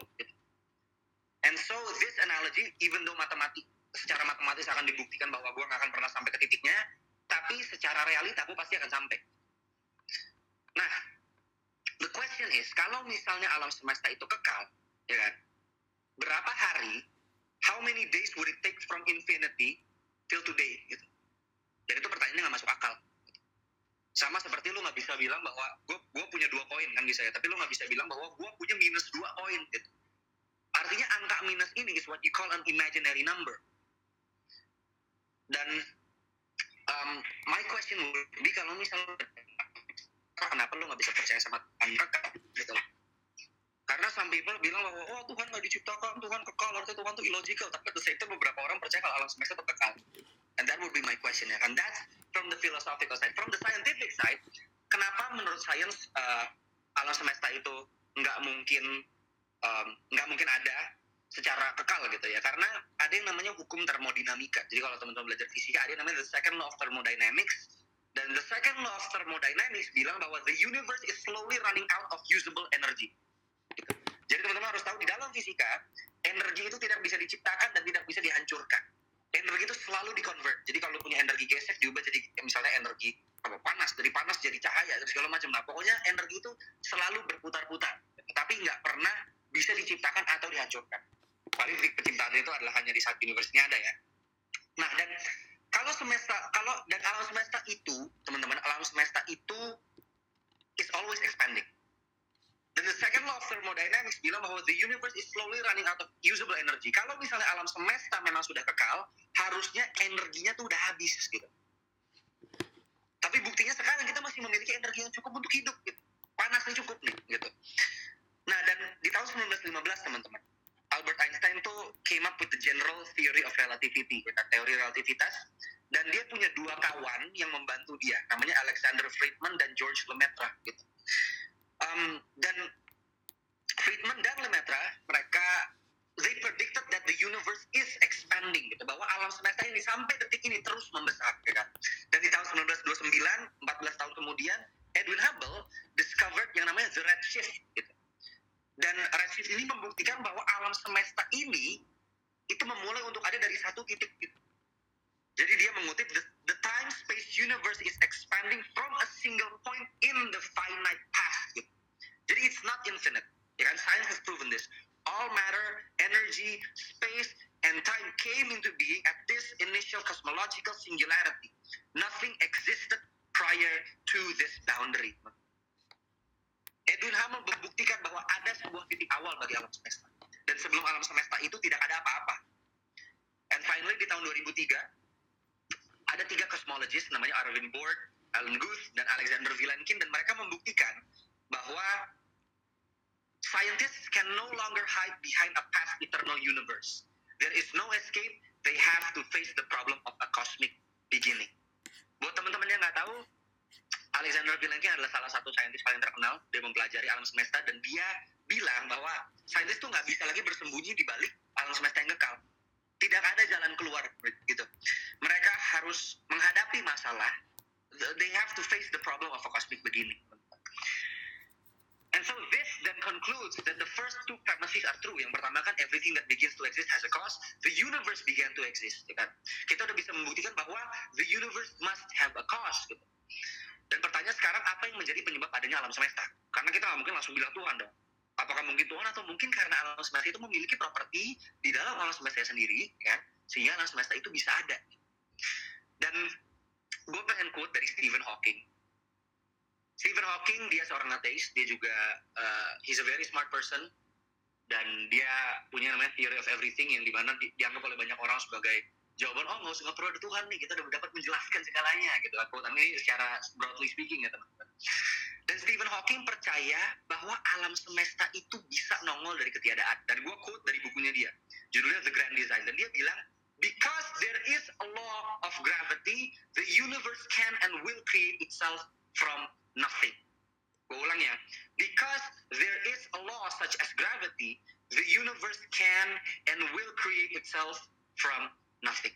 And so this analogy, even though matematik secara matematis akan dibuktikan bahwa gue nggak akan pernah sampai ke titiknya, tapi secara realita gue pasti akan sampai. Nah, the question is, kalau misalnya alam semesta itu kekal, ya kan? Berapa hari, how many days would it take from infinity till today? Gitu. Dan itu pertanyaannya nggak masuk akal. Sama seperti lu nggak bisa bilang bahwa gue punya dua koin kan bisa ya, tapi lu nggak bisa bilang bahwa gue punya minus dua koin. Gitu. Artinya angka minus ini is what you call an imaginary number. Dan um, my question would be kalau misalnya kenapa lu nggak bisa percaya sama Tuhan gitu. Karena some people bilang bahwa oh Tuhan nggak diciptakan, Tuhan kekal, artinya Tuhan tuh illogical. Tapi the same beberapa orang percaya kalau alam semesta itu kekal. And that would be my question ya kan. That's from the philosophical side. From the scientific side, kenapa menurut sains uh, alam semesta itu nggak mungkin um, nggak mungkin ada secara kekal gitu ya? Karena ada yang namanya hukum termodinamika. Jadi kalau teman-teman belajar fisika ada yang namanya the second law of thermodynamics. Dan the second law of thermodynamics bilang bahwa the universe is slowly running out of usable energy. Jadi teman-teman harus tahu di dalam fisika energi itu tidak bisa diciptakan dan tidak bisa dihancurkan energi itu selalu dikonvert jadi kalau punya energi gesek diubah jadi misalnya energi apa panas. Dari panas jadi cahaya dan segala macam. Nah pokoknya energi itu selalu berputar-putar. Tapi nggak pernah bisa diciptakan atau dihancurkan. Paling trik penciptaan itu adalah hanya di saat universe ada ya. Nah dan kalau semesta kalau dan alam semesta itu teman-teman alam semesta itu is always expanding dan the second law of thermodynamics bilang bahwa the universe is slowly running out of usable energy. Kalau misalnya alam semesta memang sudah kekal, harusnya energinya tuh udah habis gitu. Tapi buktinya sekarang kita masih memiliki energi yang cukup untuk hidup gitu. Panasnya cukup nih gitu. Nah, dan di tahun 1915 teman-teman, Albert Einstein tuh came up with the general theory of relativity, kan, teori relativitas. Dan dia punya dua kawan yang membantu dia, namanya Alexander Friedman dan George Lemaitre. Gitu. Um, dan Friedman dan Lemaitre, mereka they predicted that the universe is expanding gitu bahwa alam semesta ini sampai detik ini terus membesar kan. Dan di tahun 1929, 14 tahun kemudian Edwin Hubble discovered yang namanya the redshift gitu. Dan redshift ini membuktikan bahwa alam semesta ini itu memulai untuk ada dari satu titik gitu. Jadi dia mengutip the, the time space universe is expanding from a single point in the finite past gitu. Jadi it's not infinite. Ya kan science has proven this. All matter, energy, space, and time came into being at this initial cosmological singularity. Nothing existed prior to this boundary. Edwin Hubble membuktikan bahwa ada sebuah titik awal bagi alam semesta. Dan sebelum alam semesta itu tidak ada apa-apa. And finally di tahun 2003, ada tiga cosmologist namanya Arvin Bohr, Alan Guth, dan Alexander Vilenkin dan mereka membuktikan bahwa scientists can no longer hide behind a past eternal universe. There is no escape. They have to face the problem of a cosmic beginning. Buat teman-teman yang nggak tahu, Alexander Vilenkin adalah salah satu saintis paling terkenal. Dia mempelajari alam semesta dan dia bilang bahwa saintis itu nggak bisa lagi bersembunyi di balik alam semesta yang kekal. Tidak ada jalan keluar gitu. Mereka harus menghadapi masalah. They have to face the problem of a cosmic beginning. And so this then concludes that the first two premises are true. Yang pertama kan everything that begins to exist has a cause. The universe began to exist. Ya kan? Kita udah bisa membuktikan bahwa the universe must have a cause. Gitu. Dan pertanyaan sekarang apa yang menjadi penyebab adanya alam semesta? Karena kita nggak mungkin langsung bilang Tuhan dong. Apakah mungkin Tuhan atau mungkin karena alam semesta itu memiliki properti di dalam alam semesta sendiri, ya, sehingga alam semesta itu bisa ada. Dan gue pengen quote dari Stephen Hawking. Stephen Hawking dia seorang ateis, dia juga uh, he's a very smart person dan dia punya namanya theory of everything yang di mana di, dianggap oleh banyak orang sebagai jawaban oh nggak usah nggak perlu ada Tuhan nih kita udah dapat menjelaskan segalanya gitu aku ini secara broadly speaking ya teman-teman. Dan Stephen Hawking percaya bahwa alam semesta itu bisa nongol dari ketiadaan. Dan gue quote dari bukunya dia judulnya The Grand Design. Dan dia bilang because there is a law of gravity the universe can and will create itself from nothing gue ulang ya because there is a law such as gravity the universe can and will create itself from nothing.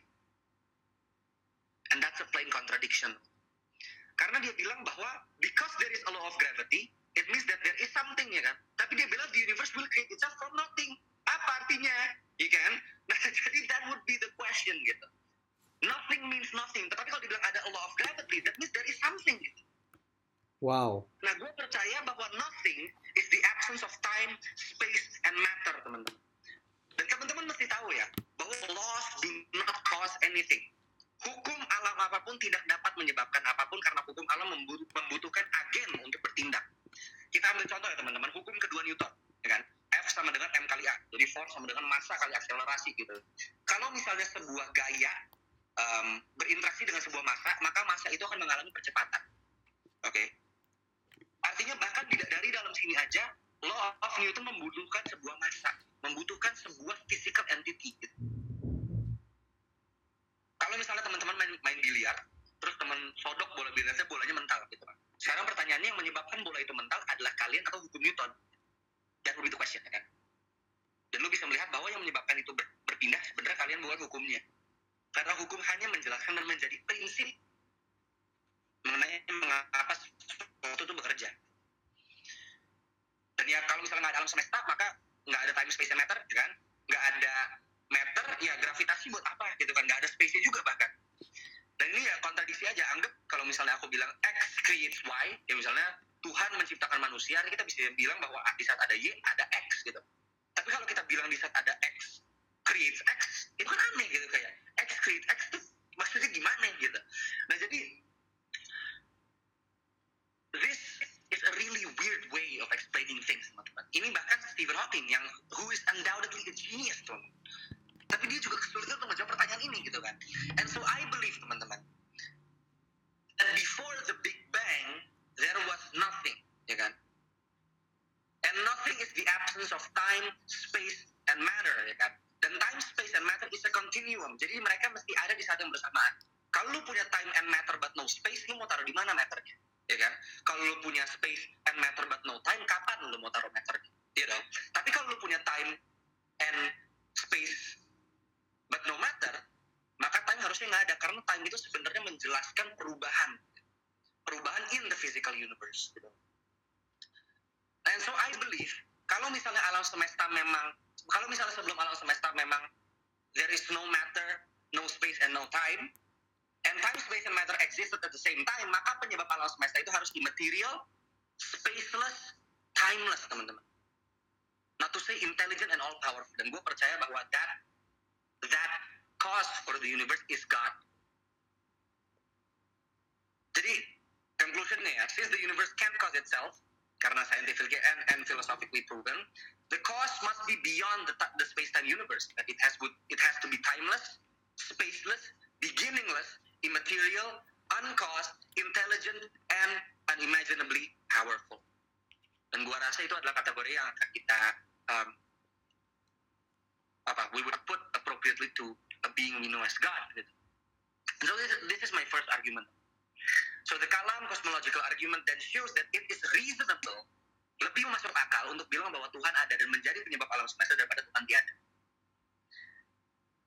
And that's a plain contradiction. Karena dia bilang bahwa because there is a law of gravity, it means that there is something ya kan. Tapi dia bilang the universe will create itself from nothing. Apa artinya? Ya kan? Nah, jadi that would be the question gitu. Nothing means nothing. Tapi kalau dibilang ada a law of gravity, that means there is something gitu. Wow. Nah, gue percaya bahwa nothing is the absence of time, space, and matter, teman-teman. Dan teman-teman mesti tahu ya, bahwa laws do not cause anything. Hukum alam apa pun tidak dapat menyebabkan apa pun karena hukum alam membutuhkan agen untuk bertindak. Kita ambil contoh ya teman-teman, hukum kedua Newton, ya kan? F sama dengan M kali A, jadi force sama dengan massa kali akselerasi gitu. Kalau misalnya sebuah gaya um, berinteraksi dengan sebuah massa, maka massa itu akan mengalami percepatan. Oke? Okay? Artinya bahkan tidak dari dalam sini aja, law of Newton membutuhkan sebuah massa membutuhkan sebuah physical entity. Gitu. Kalau misalnya teman-teman main, main biliar, terus teman sodok bola biliarnya bolanya mental gitu kan. Sekarang pertanyaannya yang menyebabkan bola itu mental adalah kalian atau hukum Newton? Dan begitu question ya kan. Dan lu bisa melihat bahwa yang menyebabkan itu ber, berpindah sebenarnya kalian bukan hukumnya. Karena hukum hanya menjelaskan dan menjadi prinsip mengenai mengapa sesuatu itu bekerja. Dan ya kalau misalnya nggak ada alam semesta, maka nggak ada time space matter kan? Nggak ada matter ya gravitasi buat apa gitu kan? Nggak ada space juga bahkan. Dan ini ya kontradiksi aja. Anggap kalau misalnya aku bilang X creates Y ya misalnya Tuhan menciptakan manusia kita bisa bilang bahwa di saat ada Y ada X gitu. Tapi kalau kita bilang di saat ada X creates X itu kan aneh gitu kayak X create X tuh maksudnya gimana gitu. Nah jadi this is a really weird way of explaining things, teman-teman. Ini bahkan Stephen Hawking yang who is undoubtedly a genius, teman. Tapi dia juga kesulitan untuk menjawab pertanyaan ini gitu kan. And so I believe, teman-teman, that before the Big Bang there was nothing, ya kan? And nothing is the essence of time, space, and matter, ya kan? Dan time, space, and matter is a continuum. Jadi mereka mesti ada di saat yang bersamaan. Kalau lu punya time and matter but no space, lu mau taruh di mana matternya? Ya kan? Kalau lu punya space and matter but no time, kapan lu mau taruh matternya? Ya dong. Tapi kalau lu punya time and space but no matter, maka time harusnya nggak ada karena time itu sebenarnya menjelaskan perubahan, perubahan in the physical universe. Gitu. And so I believe kalau misalnya alam semesta memang, kalau misalnya sebelum alam semesta memang there is no matter, no space and no time, and time, space, and matter existed at the same time, maka penyebab alam semesta itu harus immaterial, spaceless, timeless, teman-teman. Not to say intelligent and all powerful. Dan gue percaya bahwa that that cause for the universe is God. Jadi conclusionnya ya, since the universe can't cause itself, karena scientifically and, and philosophically proven, the cause must be beyond the, the space-time universe. It has it has to be timeless, spaceless, beginningless, immaterial, uncaused, intelligent, and unimaginably powerful. Dan gua rasa itu adalah kategori yang akan kita um, apa we would put appropriately to a being we know as God. Gitu. So this, this is my first argument. So the Kalam cosmological argument then shows that it is reasonable, lebih masuk akal untuk bilang bahwa Tuhan ada dan menjadi penyebab alam semesta daripada Tuhan tiada.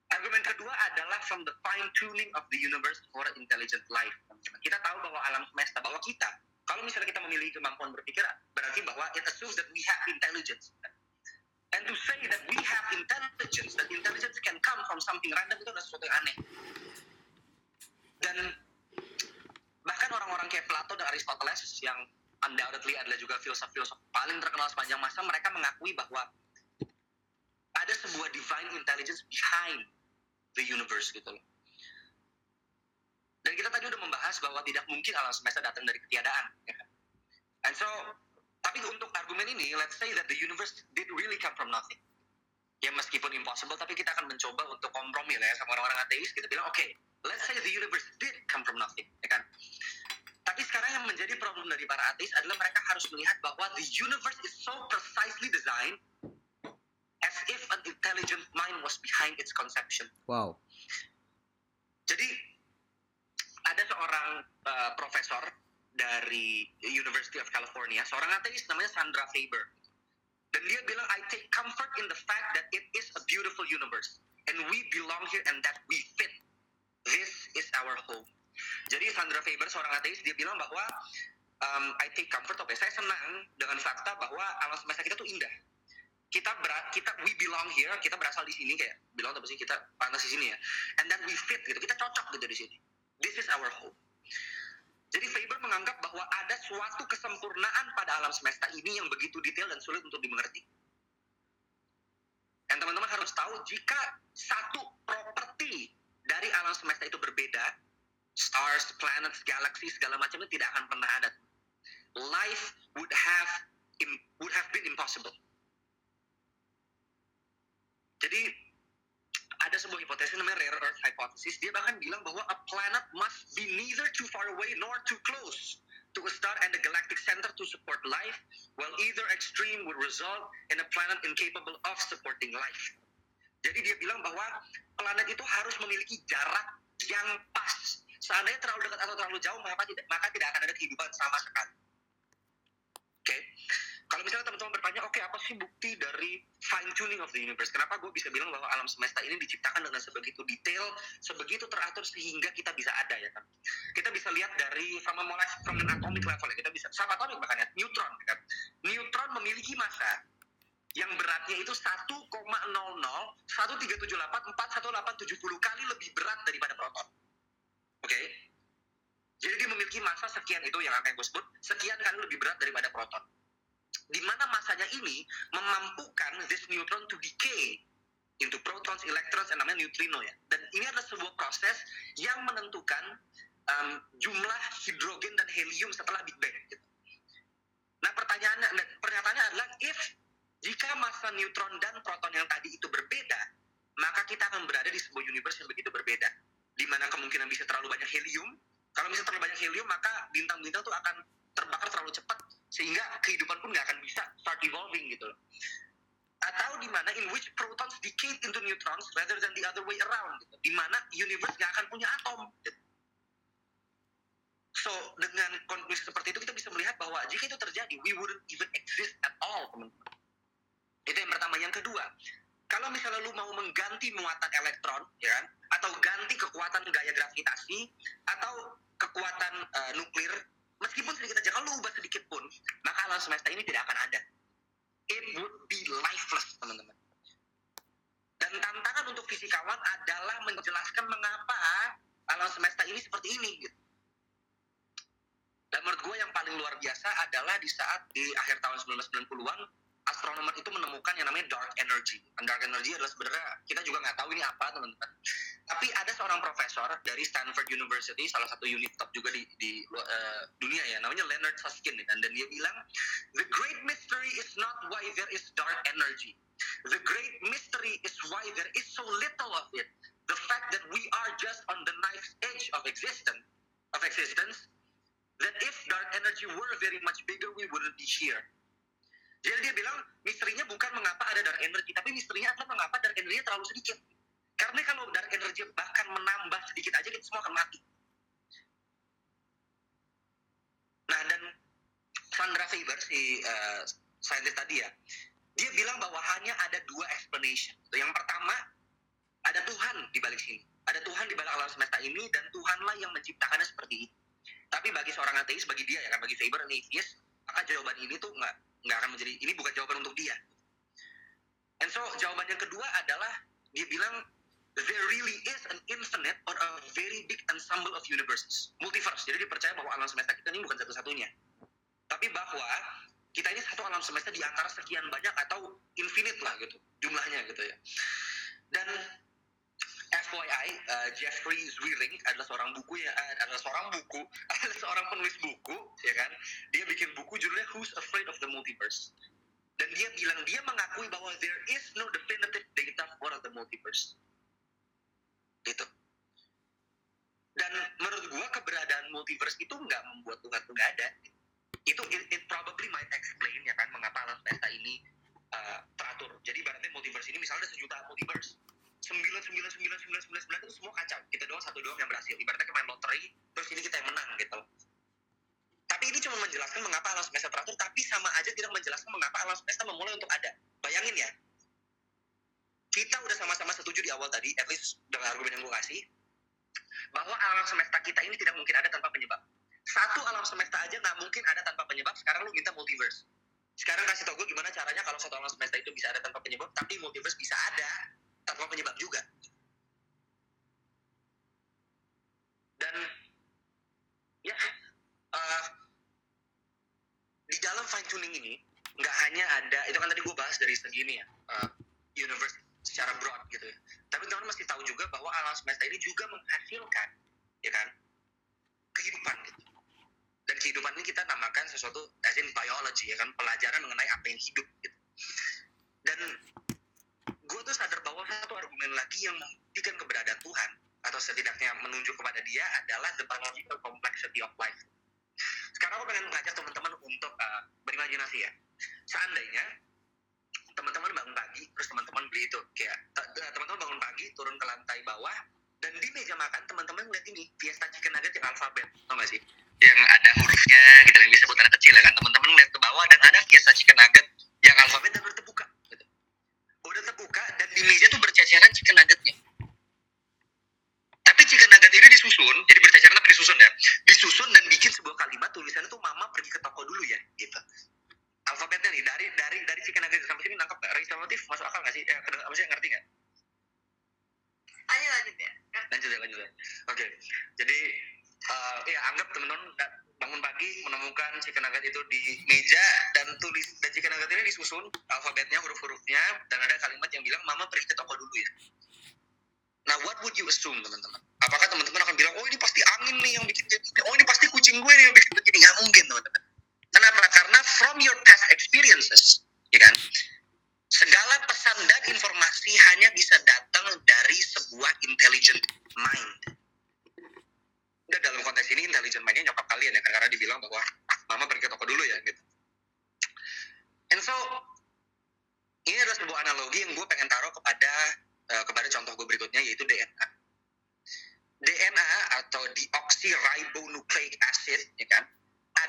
Argumen kedua adalah from the fine tuning of the universe for intelligent life. Kita tahu bahwa alam semesta, bahwa kita, kalau misalnya kita memiliki kemampuan berpikir, berarti bahwa it assumes that we have intelligence. And to say that we have intelligence, that intelligence can come from something random itu adalah sesuatu yang aneh. Dan bahkan orang-orang kayak Plato dan Aristoteles yang undoubtedly adalah juga filsuf-filsuf paling terkenal sepanjang masa, mereka mengakui bahwa ada sebuah divine intelligence behind the universe gitu loh. Dan kita tadi udah membahas bahwa tidak mungkin alam semesta datang dari ketiadaan. Ya kan? And so, tapi untuk argumen ini, let's say that the universe did really come from nothing. Ya meskipun impossible, tapi kita akan mencoba untuk kompromi lah ya sama orang-orang ateis. Kita bilang, oke, okay, let's say the universe did come from nothing, ya kan? Tapi sekarang yang menjadi problem dari para ateis adalah mereka harus melihat bahwa the universe is so precisely designed intelligent mind was behind its conception. Wow. Jadi ada seorang uh, profesor dari University of California, seorang ateis namanya Sandra Faber. Dan dia bilang, I take comfort in the fact that it is a beautiful universe. And we belong here and that we fit. This is our home. Jadi Sandra Faber, seorang ateis, dia bilang bahwa um, I take comfort, oke, okay, saya senang dengan fakta bahwa alam semesta kita tuh indah. Kita berat, kita we belong here, kita berasal di sini kayak bilang apa sih kita pantas di sini ya. And then we fit gitu, kita cocok gitu di sini. This is our home. Jadi Faber menganggap bahwa ada suatu kesempurnaan pada alam semesta ini yang begitu detail dan sulit untuk dimengerti. Dan teman-teman harus tahu jika satu properti dari alam semesta itu berbeda, stars, planets, galaksi segala macam itu tidak akan pernah ada. Life would have would have been impossible. Jadi ada sebuah hipotesis namanya rare earth hypothesis. Dia bahkan bilang bahwa a planet must be neither too far away nor too close to a star and a galactic center to support life, while either extreme would result in a planet incapable of supporting life. Jadi dia bilang bahwa planet itu harus memiliki jarak yang pas. Seandainya terlalu dekat atau terlalu jauh, maka tidak, maka tidak akan ada kehidupan sama sekali. Oke, okay? Kalau misalnya teman-teman bertanya, oke okay, apa sih bukti dari fine tuning of the universe? Kenapa gue bisa bilang bahwa alam semesta ini diciptakan dengan sebegitu detail, sebegitu teratur sehingga kita bisa ada ya kan? Kita bisa lihat dari from a molecular, from an atomic level ya, kita bisa subatomik bahkan ya, neutron ya kan? Neutron memiliki massa yang beratnya itu 1,00 1378 41870 kali lebih berat daripada proton. Oke? Okay? Jadi dia memiliki massa sekian itu yang akan gue sebut, sekian kali lebih berat daripada proton di mana masanya ini memampukan this neutron to decay into protons, electrons, yang namanya neutrino ya. Dan ini adalah sebuah proses yang menentukan um, jumlah hidrogen dan helium setelah Big Bang. Gitu. Nah pertanyaannya, pernyataannya adalah if jika massa neutron dan proton yang tadi itu berbeda, maka kita akan berada di sebuah universe yang begitu berbeda. Di mana kemungkinan bisa terlalu banyak helium. Kalau misalnya terlalu banyak helium, maka bintang-bintang itu akan terbakar terlalu cepat sehingga kehidupan pun nggak akan bisa start evolving gitu loh. atau di mana in which protons decay into neutrons rather than the other way around gitu. di mana universe nggak akan punya atom gitu. so dengan kondisi seperti itu kita bisa melihat bahwa jika itu terjadi we wouldn't even exist at all teman-teman itu yang pertama yang kedua kalau misalnya lu mau mengganti muatan elektron ya kan atau ganti kekuatan gaya gravitasi atau kekuatan eh, nuklir meskipun sedikit aja kalau ubah sedikit pun maka alam semesta ini tidak akan ada it would be lifeless teman-teman dan tantangan untuk fisikawan adalah menjelaskan mengapa alam semesta ini seperti ini gitu. Dan menurut gue yang paling luar biasa adalah di saat di akhir tahun 1990-an astronomer itu menemukan yang namanya dark energy. Dark energy adalah sebenarnya kita juga nggak tahu ini apa teman-teman. Tapi ada seorang profesor dari Stanford University, salah satu unit top juga di, di uh, dunia ya, namanya Leonard Susskind dan, dan dia bilang, the great mystery is not why there is dark energy. The great mystery is why there is so little of it. The fact that we are just on the knife's edge of existence, of existence, that if dark energy were very much bigger, we wouldn't be here. Jadi dia bilang misterinya bukan mengapa ada dark energy, tapi misterinya adalah mengapa dark energy terlalu sedikit. Karena kalau dark energy bahkan menambah sedikit aja kita semua akan mati. Nah dan Sandra Faber si uh, saintis tadi ya, dia bilang bahwa hanya ada dua explanation. Yang pertama ada Tuhan di balik sini, ada Tuhan di balik alam semesta ini dan Tuhanlah yang menciptakannya seperti ini. Tapi bagi seorang ateis, bagi dia ya kan, bagi Faber an atheist, maka jawaban ini tuh nggak nggak akan menjadi ini bukan jawaban untuk dia. And so jawaban yang kedua adalah dia bilang there really is an infinite or a very big ensemble of universes, multiverse. Jadi dia percaya bahwa alam semesta kita ini bukan satu-satunya, tapi bahwa kita ini satu alam semesta di antara sekian banyak atau infinite lah gitu jumlahnya gitu ya. Dan FYI, uh, Jeffrey Zwiring adalah seorang buku ya, uh, adalah seorang buku, adalah seorang penulis buku, ya kan? Dia bikin buku judulnya Who's Afraid of the Multiverse. Dan dia bilang dia mengakui bahwa there is no definitive data for the multiverse. Gitu. Dan menurut gua keberadaan multiverse itu nggak membuat Tuhan tuh nggak ada. Itu it, it probably might explain ya kan mengapa alam semesta ini uh, teratur. Jadi ibaratnya multiverse ini misalnya ada sejuta multiverse sembilan sembilan sembilan sembilan sembilan sembilan itu semua kacau. Kita doang satu doang yang berhasil. Ibaratnya kayak main lotre terus ini kita yang menang gitu. Tapi ini cuma menjelaskan mengapa alam semesta teratur tapi sama aja tidak menjelaskan mengapa alam semesta memulai untuk ada. Bayangin ya. Kita udah sama-sama setuju di awal tadi at least dengan argumen yang gue kasih bahwa alam semesta kita ini tidak mungkin ada tanpa penyebab. Satu alam semesta aja nggak mungkin ada tanpa penyebab. Sekarang lu minta multiverse. Sekarang kasih tau gue gimana caranya kalau satu alam semesta itu bisa ada tanpa penyebab tapi multiverse bisa ada tanpa penyebab juga. Dan ya uh, di dalam fine tuning ini nggak hanya ada itu kan tadi gue bahas dari segi ini ya uh, universe secara broad gitu ya. Tapi teman masih tahu juga bahwa alam semesta ini juga menghasilkan ya kan kehidupan gitu. Dan kehidupan ini kita namakan sesuatu as in biology ya kan pelajaran mengenai apa yang hidup gitu. Dan gue tuh sadar bahwa satu argumen lagi yang membuktikan keberadaan Tuhan atau setidaknya menunjuk kepada dia adalah the biological complexity of life. Sekarang aku pengen mengajak teman-teman untuk uh, berimajinasi ya. Seandainya teman-teman bangun pagi, terus teman-teman beli itu kayak teman-teman bangun pagi turun ke lantai bawah dan di meja makan teman-teman ngeliat ini Fiesta Chicken Nugget yang alfabet, tau gak sih? Yang ada hurufnya gitu yang bisa buat anak kecil ya kan teman-teman ngeliat ke bawah dan ada Fiesta Chicken Nugget yang alfabet dan gitu. Udah terbuka dan di meja tuh berceceran chicken nuggetnya. Tapi chicken nugget ini disusun, jadi berceceran tapi disusun ya. Disusun dan bikin sebuah kalimat tulisannya tuh mama pergi ke toko dulu ya, gitu. Alfabetnya nih dari dari dari chicken nugget sampai sini nangkap nggak? Registratif masuk akal nggak sih? Eh, apa sih ngerti nggak? Lanjut lanjut ya. Lanjut ya lanjut ya. Oke, jadi uh, ya anggap teman-teman bangun pagi menemukan chicken nugget itu di meja dan tulis dan chicken nugget ini disusun alfabetnya huruf-hurufnya dan ada kalimat yang bilang mama pergi ke toko dulu ya. Nah, what would you assume teman-teman? Apakah teman-teman akan bilang, oh ini pasti angin nih yang bikin begini, oh ini pasti kucing gue nih yang bikin begini? Nggak mungkin teman-teman. Kenapa? Karena from your past experiences, ya kan? Segala pesan dan informasi hanya bisa datang dari sebuah intelligent mind dan dalam konteks ini intelligent mind-nya nyokap kalian ya karena dibilang bahwa mama pergi ke toko dulu ya gitu and so ini adalah sebuah pengen taruh kepada eh, kepada contoh gue berikutnya yaitu DNA. DNA atau deoxyribonucleic acid, ya kan,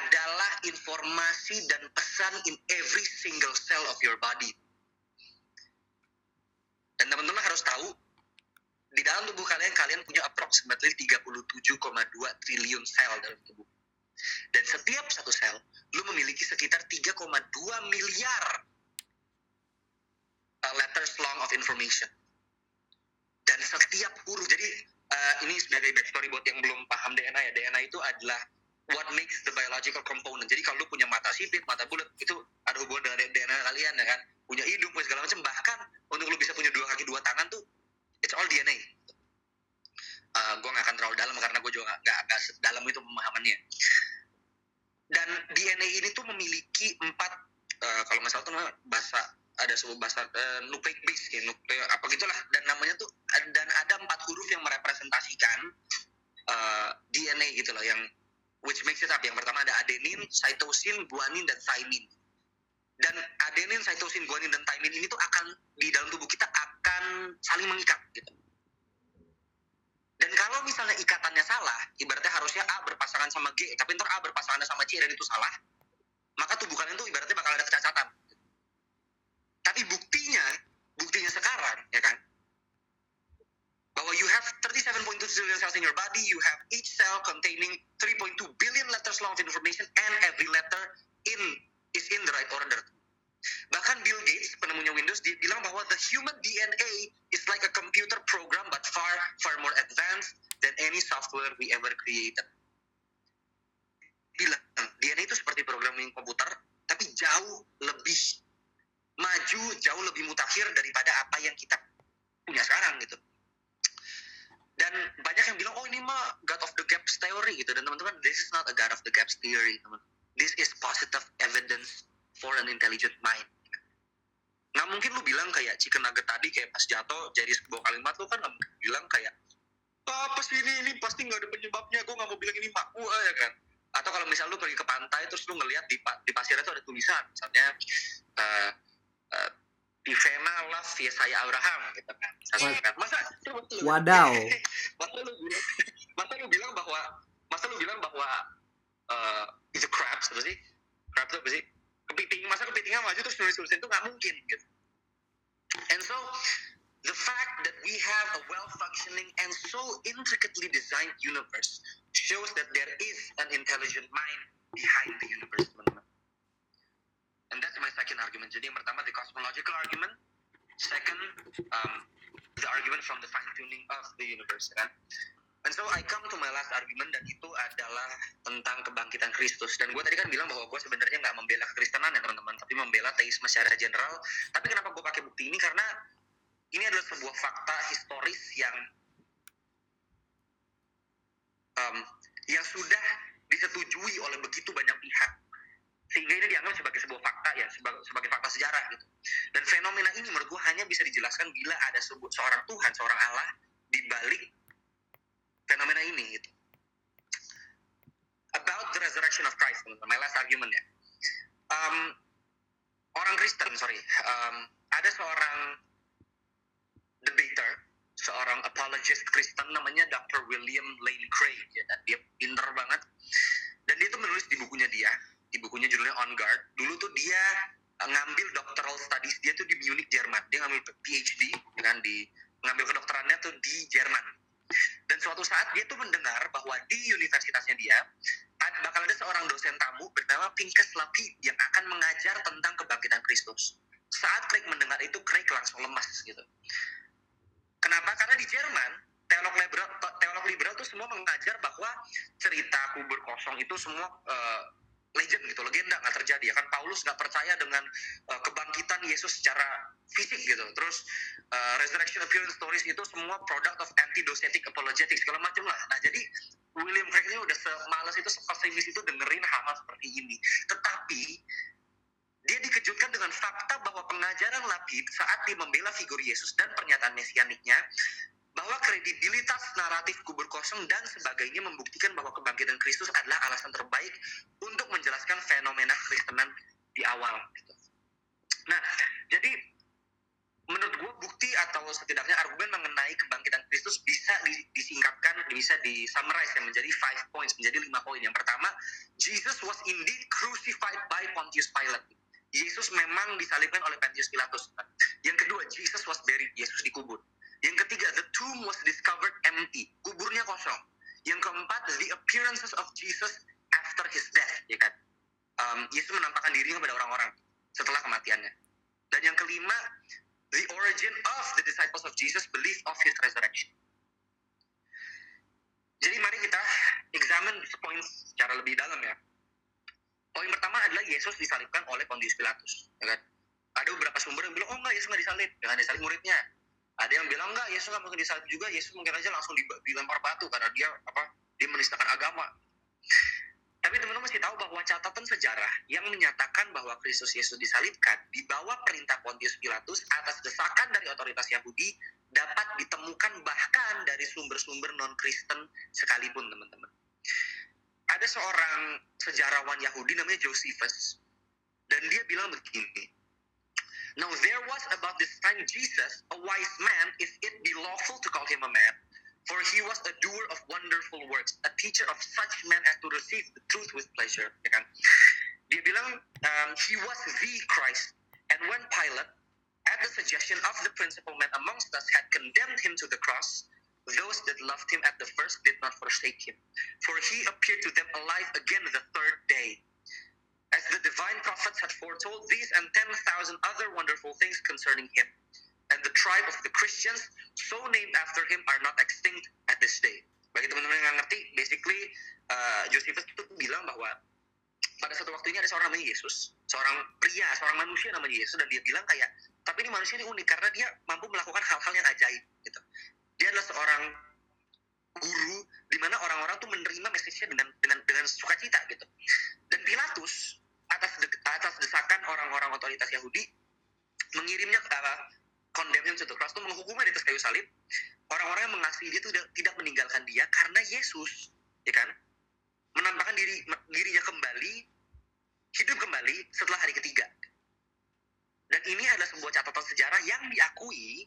adalah informasi dan pesan in every single cell of your body. Dan teman-teman harus tahu di dalam tubuh kalian kalian punya approximately 37,2 triliun sel dalam tubuh. Dan setiap satu sel lu memiliki sekitar 3,2 miliar uh, letters long of information. Dan setiap huruf, jadi uh, ini sebagai backstory buat yang belum paham DNA ya, DNA itu adalah what makes the biological component. Jadi kalau lu punya mata sipit, mata bulat, itu ada hubungan dengan DNA kalian ya kan. Punya hidung, punya segala macam. Bahkan untuk lu bisa punya dua kaki, dua tangan tuh, it's all DNA. Uh, gue gak akan terlalu dalam karena gue juga gak, gak, dalam itu pemahamannya. Dan DNA ini tuh memiliki empat, uh, kalau nggak salah tuh bahasa ada sebuah bahasa uh, nucleic base, ya, nucleic, apa gitulah. Dan namanya tuh dan ada empat huruf yang merepresentasikan uh, DNA gitu loh, yang which makes it up. Yang pertama ada adenin, cytosine, guanin, dan thymine. Dan adenin, cytosine, guanin, dan thymine ini tuh akan di dalam tubuh kita akan saling mengikat gitu. Dan kalau misalnya ikatannya salah, ibaratnya harusnya A berpasangan sama G, tapi ntar A berpasangan sama C dan itu salah, maka tubuh kalian tuh ibaratnya bakal ada kecacatan. Tapi buktinya, buktinya sekarang, ya kan, bahwa you have 37.2 trillion cells in your body, you have each cell containing 3.2 billion letters long of information, and every letter in is in the right order. Bahkan Bill Gates, penemunya Windows, dia bilang bahwa the human DNA is like a computer program but far, far more advanced than any software we ever created. Bilang, DNA itu seperti programming komputer, tapi jauh lebih maju, jauh lebih mutakhir daripada apa yang kita punya sekarang gitu. Dan banyak yang bilang, oh ini mah God of the Gaps theory gitu. Dan teman-teman, this is not a God of the Gaps theory, teman. This is positive evidence for an intelligent mind. Nggak mungkin lu bilang kayak chicken nugget tadi kayak pas jatuh jadi sebuah kalimat lu kan nggak mungkin bilang kayak apa sih ini? Ini pasti nggak ada penyebabnya. Gue nggak mau bilang ini mak gue ya kan? Atau kalau misal lu pergi ke pantai terus lu ngelihat di, di pasir itu ada tulisan misalnya uh, uh, Tivena love Yesaya Abraham gitu kan misalnya kan? Masa coba lu- Wadaw. masa lu bilang masa lu bilang bahwa masa lu bilang bahwa uh, it's a crabs apa sih? Crabs itu apa sih kepiting masa kepitingnya maju terus nulis tulisan itu nggak mungkin gitu. And so the fact that we have a well functioning and so intricately designed universe shows that there is an intelligent mind behind the universe teman-teman. And that's my second argument. Jadi yang pertama the cosmological argument. Second um, the argument from the fine tuning of the universe kan And so I come to my last argument dan itu adalah tentang kebangkitan Kristus. Dan gue tadi kan bilang bahwa gue sebenarnya nggak membela kekristenan ya teman-teman, tapi membela teisme secara general. Tapi kenapa gue pakai bukti ini? Karena ini adalah sebuah fakta historis yang um, yang sudah disetujui oleh begitu banyak pihak. Sehingga ini dianggap sebagai sebuah fakta ya, sebagai, sebagai fakta sejarah gitu. Dan fenomena ini menurut gue hanya bisa dijelaskan bila ada sebuah, seorang Tuhan, seorang Allah di balik fenomena ini gitu. About the resurrection of Christ, my last argument ya. Um, orang Kristen, sorry, um, ada seorang debater, seorang apologist Kristen namanya Dr. William Lane Craig. Ya, dia pinter banget. Dan dia tuh menulis di bukunya dia, di bukunya judulnya On Guard. Dulu tuh dia ngambil doctoral studies dia tuh di Munich, Jerman. Dia ngambil PhD, kan, di ngambil kedokterannya tuh di Jerman. Dan suatu saat dia tuh mendengar bahwa di universitasnya dia bakal ada seorang dosen tamu bernama Pincus Lapid yang akan mengajar tentang kebangkitan Kristus. Saat Craig mendengar itu, Craig langsung lemas gitu. Kenapa? Karena di Jerman, teolog liberal, teolog liberal tuh semua mengajar bahwa cerita kubur kosong itu semua eh, legend gitu, legenda nggak terjadi. Ya kan Paulus nggak percaya dengan eh, kebangkitan Yesus secara fisik gitu. Terus eh, resurrection appearance stories itu semua product of anti-docetic apologetics segala macam lah. Nah jadi William Craig ini udah semalas itu, sepesimis itu dengerin hal-hal seperti ini. Tetapi dia dikejutkan dengan fakta bahwa pengajaran Lapid saat dia membela figur Yesus dan pernyataan mesianiknya bahwa kredibilitas naratif kubur kosong dan sebagainya membuktikan bahwa kebangkitan Kristus adalah alasan terbaik untuk menjelaskan fenomena Kristenan di awal. Gitu. Nah, jadi menurut gue bukti atau setidaknya argumen mengenai kebangkitan Kristus bisa di- disingkatkan, bisa disummarize ya, menjadi five points, menjadi lima poin. Yang pertama, Jesus was indeed crucified by Pontius Pilate. Yesus memang disalibkan oleh Pontius Pilatus. Yang kedua, Jesus was buried. Yesus dikubur. Yang ketiga, the tomb was discovered empty. Kuburnya kosong. Yang keempat, the appearances of Jesus after his death, ya kan? Um, Yesus menampakkan dirinya kepada orang-orang setelah kematiannya. Dan yang kelima, the origin of the disciples of Jesus belief of his resurrection. Jadi mari kita examine this point secara lebih dalam ya. Poin pertama adalah Yesus disalibkan oleh Pontius Pilatus, ya kan? Ada beberapa sumber yang bilang, oh enggak, Yesus nggak disalib, jangan disalib muridnya. Ada yang bilang mungkin disalib juga, Yesus mungkin aja langsung di- dilempar batu karena dia apa? Dia menistakan agama. Tapi teman-teman mesti tahu bahwa catatan sejarah yang menyatakan bahwa Kristus Yesus disalibkan di bawah perintah Pontius Pilatus atas desakan dari otoritas Yahudi dapat ditemukan bahkan dari sumber-sumber non-Kristen sekalipun teman-teman. Ada seorang sejarawan Yahudi namanya Josephus dan dia bilang begini. Now there was about this time Jesus, a wise man, if it be lawful to call him a man, for he was a doer of wonderful works, a teacher of such men as to receive the truth with pleasure. Ya kan? Dia bilang um, he was the Christ, and when Pilate, at the suggestion of the principal men amongst us, had condemned him to the cross, those that loved him at the first did not forsake him, for he appeared to them alive again the third day. As the divine prophets had foretold these and ten thousand other wonderful things concerning him and the tribe of the Christians, so named after him, are not extinct at this day. Bagi teman-teman yang ngerti, basically uh, Josephus itu bilang bahwa pada satu waktu ini ada seorang namanya Yesus, seorang pria, seorang manusia namanya Yesus, dan dia bilang kayak, tapi ini manusia ini unik karena dia mampu melakukan hal-hal yang ajaib. Gitu. Dia adalah seorang guru di mana orang-orang tuh menerima message-nya dengan dengan dengan sukacita gitu. Dan Pilatus atas de- atas desakan orang-orang otoritas Yahudi mengirimnya ke apa, condemn him to menghukumnya di atas kayu salib. Orang-orang yang mengasihi dia itu tidak, tidak meninggalkan dia karena Yesus, ya kan, menampakkan diri dirinya kembali, hidup kembali setelah hari ketiga. Dan ini adalah sebuah catatan sejarah yang diakui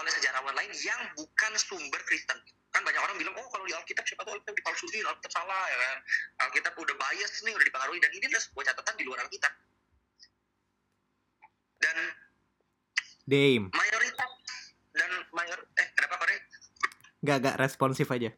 oleh sejarawan lain yang bukan sumber Kristen. Kan banyak orang bilang, oh kalau di Alkitab siapa tahu Alkitab dipalsuin, Alkitab salah ya kan. Alkitab udah bias nih, udah dipengaruhi. Dan ini adalah sebuah catatan di luar Alkitab. Dan Dame. mayoritas dan mayor eh kenapa Kore? Gak, gak responsif aja.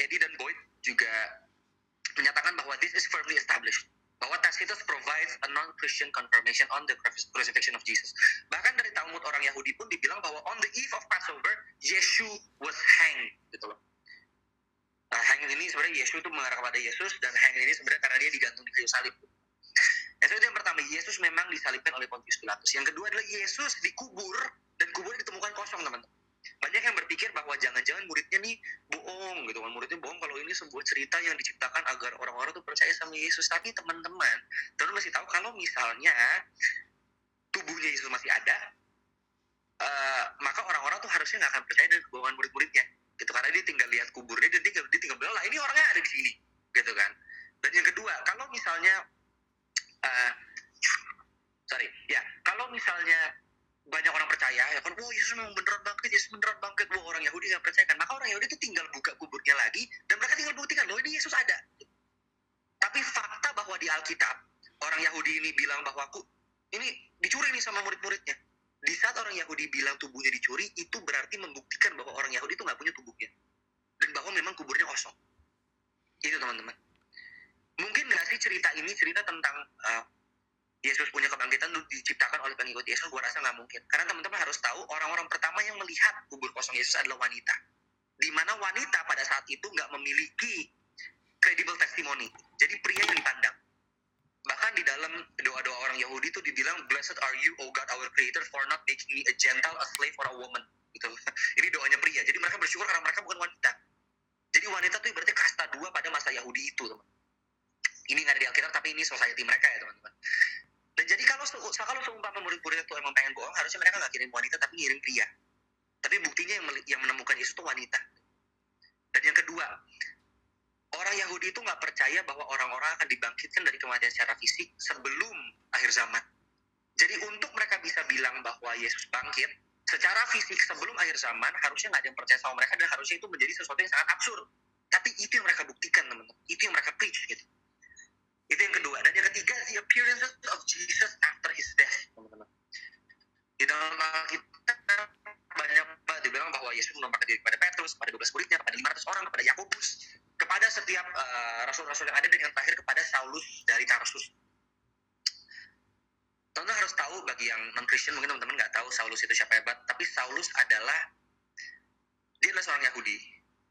Eddie dan Boyd juga menyatakan bahwa this is firmly established bahwa Tacitus provides a non-Christian confirmation on the crucifixion of Jesus. Bahkan dari Talmud orang Yahudi pun dibilang bahwa on the eve of Passover, Yesus was hanged, gitu loh. Nah, hanging ini sebenarnya Yesus itu mengarah kepada Yesus dan hanging ini sebenarnya karena dia digantung di kayu salib. Nah, itu yang pertama, Yesus memang disalibkan oleh Pontius Pilatus. Yang kedua adalah Yesus dikubur dan kuburnya ditemukan kosong, teman-teman banyak yang berpikir bahwa jangan-jangan muridnya nih bohong gitu kan. Muridnya bohong kalau ini sebuah cerita yang diciptakan agar orang-orang tuh percaya sama Yesus. Tapi teman-teman teman masih tahu kalau misalnya tubuhnya Yesus masih ada uh, maka orang-orang tuh harusnya nggak akan percaya dengan kebohongan murid-muridnya gitu. Karena dia tinggal lihat kuburnya dan dia tinggal, dia tinggal bilang lah ini orangnya ada di sini gitu kan. Dan yang kedua kalau misalnya uh, sorry ya kalau misalnya banyak orang percaya ya kan, oh Yesus memang beneran bangkit, Yesus beneran bangkit, wah orang Yahudi nggak percaya kan, maka orang Yahudi itu tinggal buka kuburnya lagi dan mereka tinggal buktikan loh ini Yesus ada. Tapi fakta bahwa di Alkitab orang Yahudi ini bilang bahwa aku ini dicuri nih sama murid-muridnya. Di saat orang Yahudi bilang tubuhnya dicuri, itu berarti membuktikan bahwa orang Yahudi itu nggak punya tubuhnya dan bahwa memang kuburnya kosong. Itu teman-teman. Mungkin nggak sih cerita ini cerita tentang uh, Yesus punya kebangkitan itu diciptakan oleh pengikut Yesus, gue rasa nggak mungkin. Karena teman-teman harus tahu, orang-orang pertama yang melihat kubur kosong Yesus adalah wanita. Di mana wanita pada saat itu nggak memiliki credible testimony. Jadi pria yang dipandang. Bahkan di dalam doa-doa orang Yahudi itu dibilang, Blessed are you, O God our Creator, for not making me a gentile, a slave, or a woman. Gitu. Ini doanya pria. Jadi mereka bersyukur karena mereka bukan wanita. Jadi wanita itu berarti kasta dua pada masa Yahudi itu, teman. Ini nggak ada di Alkitab, tapi ini society mereka ya, teman-teman. Jadi kalau kalau seumpama murid-murid itu emang pengen bohong, harusnya mereka nggak kirim wanita tapi ngirim pria. Tapi buktinya yang, yang menemukan Yesus itu wanita. Dan yang kedua, orang Yahudi itu nggak percaya bahwa orang-orang akan dibangkitkan dari kematian secara fisik sebelum akhir zaman. Jadi untuk mereka bisa bilang bahwa Yesus bangkit, secara fisik sebelum akhir zaman, harusnya nggak ada yang percaya sama mereka dan harusnya itu menjadi sesuatu yang sangat absurd. Tapi itu yang mereka buktikan, teman-teman. Rasul-rasul yang ada dan yang terakhir kepada Saulus dari Tarsus. Teman-teman harus tahu bagi yang non-Christian mungkin teman-teman nggak tahu Saulus itu siapa hebat, tapi Saulus adalah dia adalah seorang Yahudi.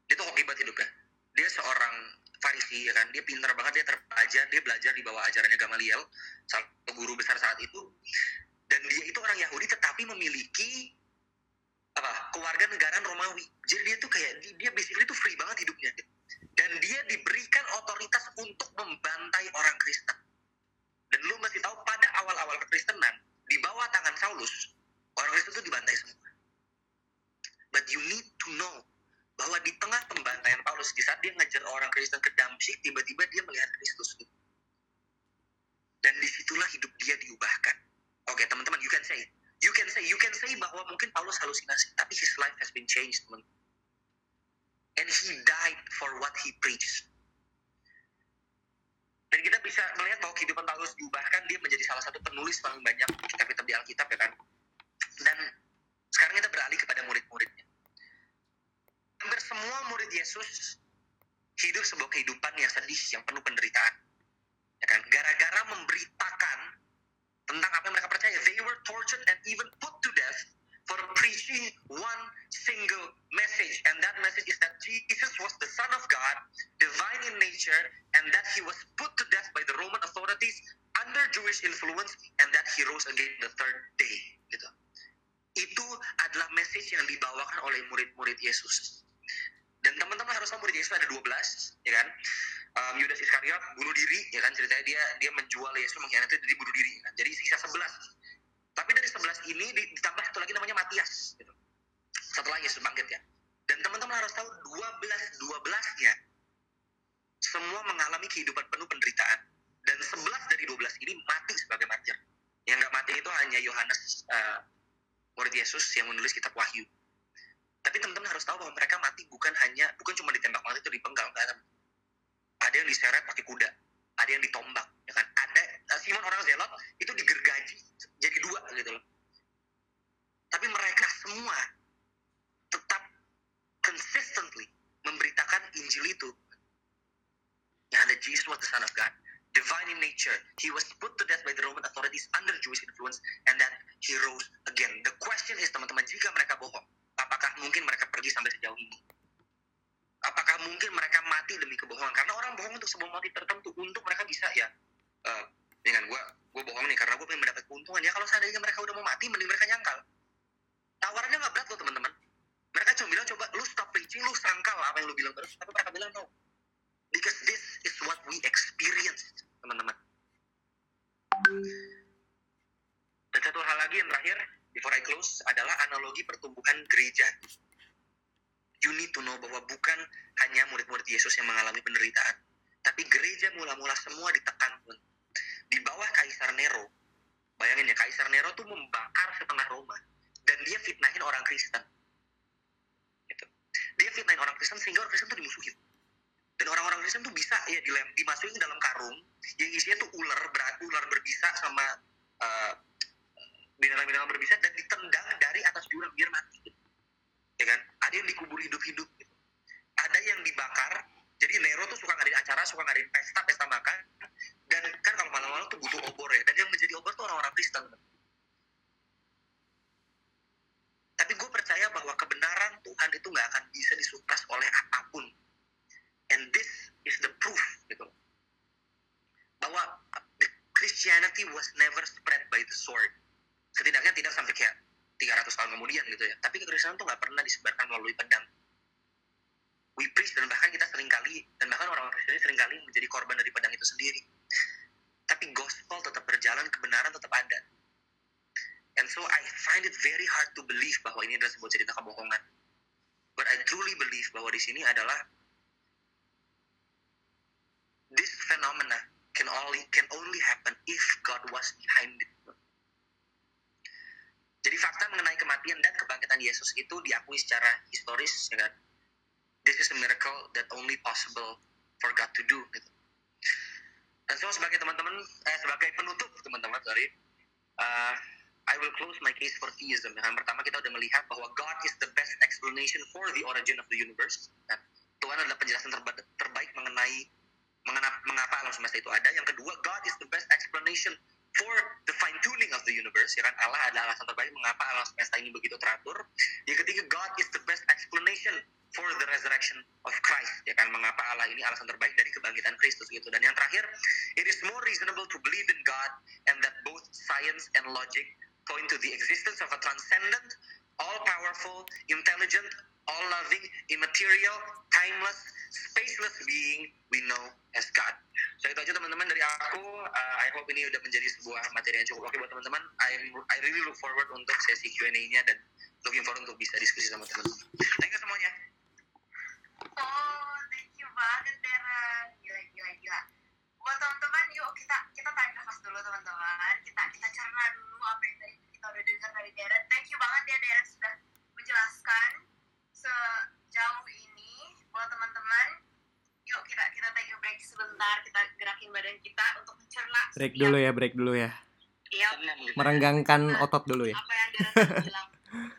Dia tuh hokibat hidupnya. Dia seorang Farisi ya kan dia pintar banget dia terpelajar dia belajar di bawah ajarannya Gamaliel ini mati sebagai martir. Yang nggak mati itu hanya Yohanes uh, eh, murid Yesus yang menulis kitab Wahyu. Tapi teman-teman harus tahu bahwa mereka mati bukan hanya bukan cuma ditembak mati itu dipenggal kan. Ada yang diseret pakai kuda, ada yang ditombak, ya kan? Ada uh, Simon orang Zelot itu digergaji jadi dua gitu loh. Tapi mereka semua tetap consistently memberitakan Injil itu. Yang ada Jesus was the Son of God divine in nature. He was put to death by the Roman authorities under Jewish influence and that he rose again. The question is teman-teman jika mereka bohong apakah mungkin mereka pergi sampai sejauh ini? Apakah mungkin mereka mati demi kebohongan? Karena orang bohong untuk sebuah motif tertentu untuk mereka bisa ya. Eh dengan gue gue bohong nih karena gue pengen mendapat keuntungan. Ya kalau seandainya mereka udah mau mati mending mereka nyangkal. Tawarannya nggak berat loh teman-teman. Mereka cuma bilang coba lu stop preaching lu sangkal apa yang lu bilang. Terus tapi mereka bilang? No because this is what we experience teman-teman. Dan satu hal lagi yang terakhir before I close adalah analogi pertumbuhan gereja. You need to know bahwa bukan hanya murid-murid Yesus yang mengalami penderitaan tapi gereja mula-mula semua ditekan pun. Di bawah Kaisar Nero bayangin ya Kaisar Nero tuh membakar setengah Roma dan dia fitnahin orang Kristen. Gitu. dia fitnahin orang Kristen sehingga orang Kristen tuh dimusuhin dan orang-orang Kristen tuh bisa ya dilem dimasukin dalam karung yang isinya tuh ular berat ular berbisa sama eh, binatang-binatang berbisa dan ditendang dari atas jurang biar mati. Gitu. ya kan? Ada yang dikubur hidup-hidup. Gitu. ada yang dibakar. Jadi Nero tuh suka ngadain acara suka ngadain pesta pesta makan. Dan kan kalau malam-malam tuh butuh obor ya. Dan yang menjadi obor tuh orang-orang Kristen. Tapi gue percaya bahwa kebenaran Tuhan itu nggak akan bisa disupras oleh apa pun and this is the proof gitu. Bahwa the Christianity was never spread by the sword. Setidaknya tidak sampai kayak 300 tahun kemudian gitu ya. Tapi kekristenan tuh nggak pernah disebarkan melalui pedang. We preach dan bahkan kita sering kali dan bahkan orang-orang Kristen sering kali menjadi korban dari pedang itu sendiri. Tapi gospel tetap berjalan kebenaran tetap ada. And so I find it very hard to believe bahwa ini adalah sebuah cerita kebohongan. But I truly believe bahwa di sini adalah this phenomena can only can only happen if God was behind it jadi fakta mengenai kematian dan kebangkitan Yesus itu diakui secara historis ya kan this is a miracle that only possible for God to do gitu. Dan so sebagai teman-teman, eh, sebagai penutup teman-teman, sorry, uh, I will close my case for theism. Yang pertama kita udah melihat bahwa God is the best explanation for the origin of the universe. Dan Tuhan adalah penjelasan terba- terbaik mengenai mengenap, mengapa alam semesta itu ada. Yang kedua, God is the best explanation for the fine tuning of the universe. Ya kan Allah adalah alasan terbaik mengapa alam semesta ini begitu teratur. Yang ketiga, God is the best explanation for the resurrection of Christ ya kan mengapa Allah ini alasan terbaik dari kebangkitan Kristus gitu dan yang terakhir it is more reasonable to believe in God and that both science and logic point to the existence of a transcendent all powerful intelligent all loving immaterial timeless spaceless being we know as God so itu aja teman-teman dari aku Uh, I hope ini udah menjadi sebuah materi yang cukup oke buat teman-teman I, I really look forward untuk sesi Q&A-nya dan looking forward untuk bisa diskusi sama teman-teman thank you semuanya Oh, thank you banget Darren. Gila, gila, gila. Buat teman-teman, yuk kita kita tarik nafas dulu teman-teman. Kita kita cerna dulu apa yang tadi kita udah dengar dari Darren. Thank you banget ya Darren sudah menjelaskan sejauh ini. Buat teman-teman, yuk kita kita take a break sebentar. Kita gerakin badan kita untuk mencerna. Break setiap- dulu ya, break dulu ya. Iya. Merenggangkan otot dulu ya. apa yang bilang.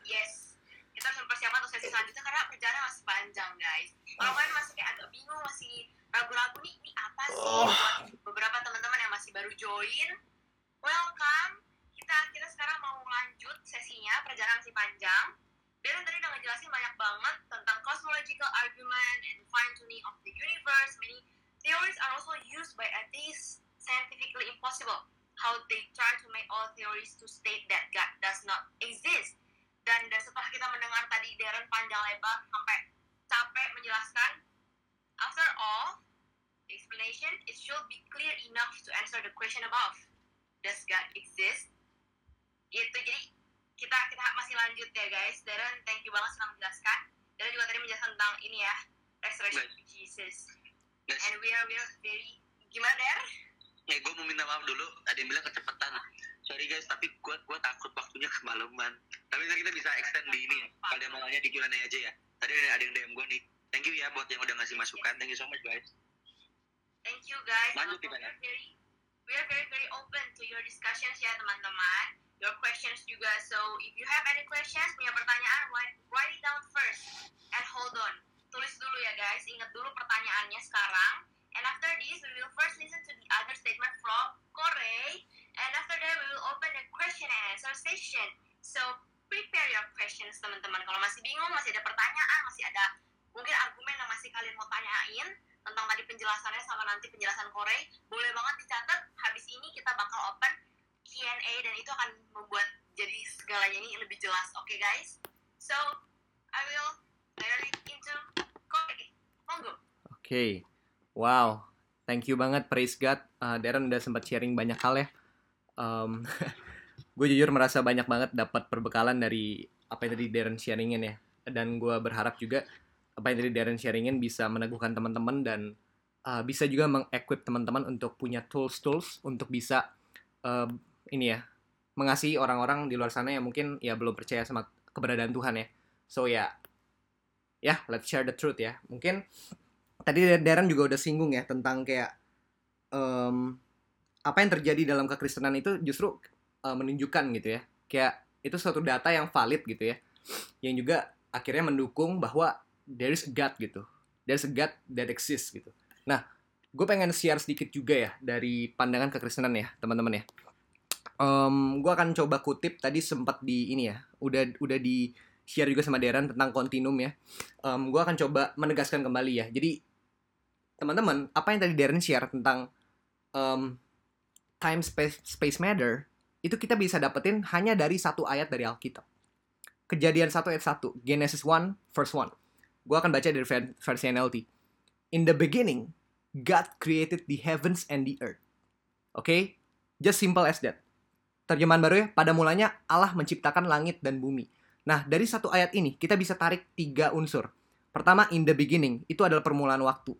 Yes. Kita harus persiapan untuk sesi selanjutnya karena perjalanan masih panjang, guys. Kalau kalian masih kayak agak bingung, masih ragu-ragu nih, ini apa sih? Oh. Buat beberapa teman-teman yang masih baru join, welcome. Kita kita sekarang mau lanjut sesinya, perjalanan masih panjang. Darren tadi udah ngejelasin banyak banget tentang cosmological argument and fine tuning of the universe. Many theories are also used by atheists scientifically impossible. How they try to make all theories to state that God does not exist. Dan, dan setelah kita mendengar tadi Darren panjang lebar sampai capek menjelaskan, after all, explanation it should be clear enough to answer the question above. Does God exist? Gitu, jadi kita kita masih lanjut ya guys. Darren, thank you banget sudah menjelaskan. Darren juga tadi menjelaskan tentang ini ya, resurrection of Jesus. Guys, And we are, we are very, gimana Der? ya gue mau minta maaf dulu ada yang bilang kecepatan sorry guys tapi gue gue takut waktunya kemalaman tapi nanti kita bisa extend di ini ya kalau yang mau nanya di Q&A aja ya tadi ada, ada yang DM gue nih thank you ya buat yang udah ngasih masukan thank you so much guys Thank you guys. Lanjut, very, we are very very open to your discussions ya teman-teman. Your questions juga. So if you have any questions, punya pertanyaan, write, write it down first and hold on. Tulis dulu ya guys. Ingat dulu pertanyaan pertanyaannya sekarang. And after this, we will first listen to the other statement from Corey. And after that, we will open the question and answer session. So, prepare your questions, teman-teman. Kalau masih bingung, masih ada pertanyaan, masih ada mungkin argumen yang masih kalian mau tanyain tentang tadi penjelasannya sama nanti penjelasan Corey, boleh banget dicatat. Habis ini kita bakal open Q&A dan itu akan membuat jadi segalanya ini lebih jelas. Oke, guys? So, I will directly into Corey. Monggo. Oke, wow, thank you banget praise God. Uh, Darren udah sempat sharing banyak hal ya. Um, gue jujur merasa banyak banget dapat perbekalan dari apa yang tadi Darren sharingin ya. Dan gue berharap juga apa yang tadi Darren sharingin bisa meneguhkan teman-teman dan uh, bisa juga mengequip teman-teman untuk punya tools-tools untuk bisa uh, ini ya mengasihi orang-orang di luar sana yang mungkin ya belum percaya sama keberadaan Tuhan ya. So ya, ya let's share the truth ya. Mungkin tadi Darren juga udah singgung ya tentang kayak em, apa yang terjadi dalam kekristenan itu justru eh, menunjukkan gitu ya. Kayak itu suatu data yang valid gitu ya. Yang juga akhirnya mendukung bahwa there is a God gitu. There's a God that exists gitu. Nah, gue pengen share sedikit juga ya dari pandangan kekristenan ya, teman-teman ya. Em, gue akan coba kutip tadi sempat di ini ya, udah udah di share juga sama Darren tentang kontinum ya. Em, gue akan coba menegaskan kembali ya. Jadi teman-teman, apa yang tadi Darren share tentang em, time space space matter itu kita bisa dapetin hanya dari satu ayat dari Alkitab. Kejadian 1 ayat 1, Genesis 1 verse 1. Gue akan baca dari ver- versi NLT. In the beginning, God created the heavens and the earth. Oke? Just simple as that. Terjemahan baru ya, pada mulanya Allah menciptakan langit dan bumi. Nah, dari satu ayat ini kita bisa tarik tiga unsur. Pertama, in the beginning, itu adalah permulaan waktu.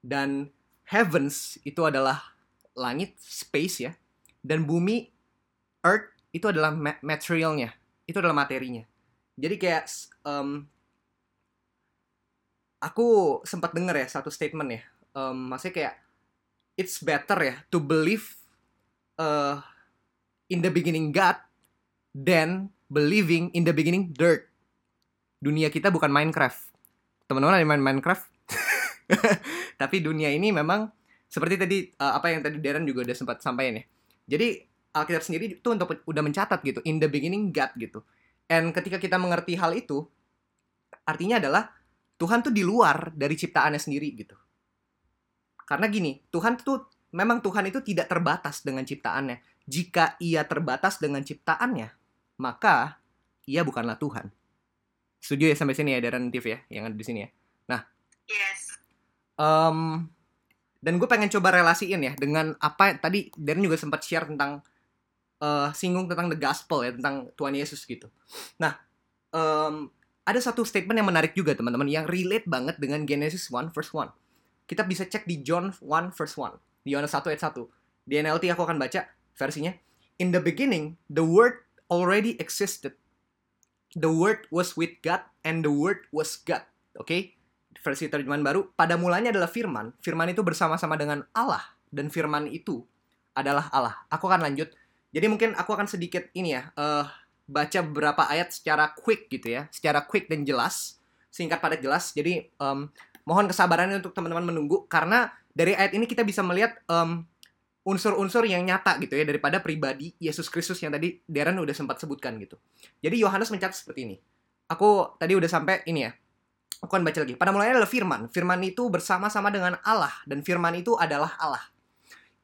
Dan heavens itu adalah langit, space ya. Dan bumi, earth, itu adalah ma- materialnya. Itu adalah materinya. Jadi kayak, em, aku sempat denger ya satu statement ya. Em, maksudnya kayak, it's better ya to believe uh, in the beginning God than believing in the beginning dirt. Dunia kita bukan Minecraft. Teman-teman ada main Minecraft? Tapi dunia ini memang seperti tadi uh, apa yang tadi Darren juga udah sempat sampaikan ya. Jadi Alkitab sendiri itu untuk udah mencatat gitu, in the beginning God gitu. And ketika kita mengerti hal itu, artinya adalah Tuhan tuh di luar dari ciptaannya sendiri gitu. Karena gini, Tuhan tuh memang Tuhan itu tidak terbatas dengan ciptaannya. Jika ia terbatas dengan ciptaannya, maka ia bukanlah Tuhan. Setuju ya sampai sini ya Darren Tiff ya, yang ada di sini ya. Yes. Em, dan gue pengen coba relasiin ya dengan apa tadi Darren juga sempat share tentang eh, singgung tentang the gospel ya tentang Tuhan Yesus gitu. Nah, em, ada satu statement yang menarik juga teman-teman yang relate banget dengan Genesis 1 verse 1. Kita bisa cek di John 1 verse 1. Di Yohanes 1 ayat 1. Di NLT aku akan baca versinya. In the beginning, the word already existed. The word was with God and the word was God. Oke? versi terjemahan baru, pada mulanya adalah firman. Firman itu bersama-sama dengan Allah dan firman itu adalah Allah. Aku akan lanjut. Jadi mungkin aku akan sedikit ini ya, eh, baca beberapa ayat secara quick gitu ya, secara quick dan jelas, singkat padat jelas. Jadi em, mohon kesabarannya untuk teman-teman menunggu karena dari ayat ini kita bisa melihat em, unsur-unsur yang nyata gitu ya daripada pribadi Yesus Kristus yang tadi Darren udah sempat sebutkan gitu. Jadi Yohanes mencatat seperti ini. Aku tadi udah sampai ini ya, Aku akan baca lagi. Pada mulanya adalah firman. Firman itu bersama-sama dengan Allah. Dan firman itu adalah Allah.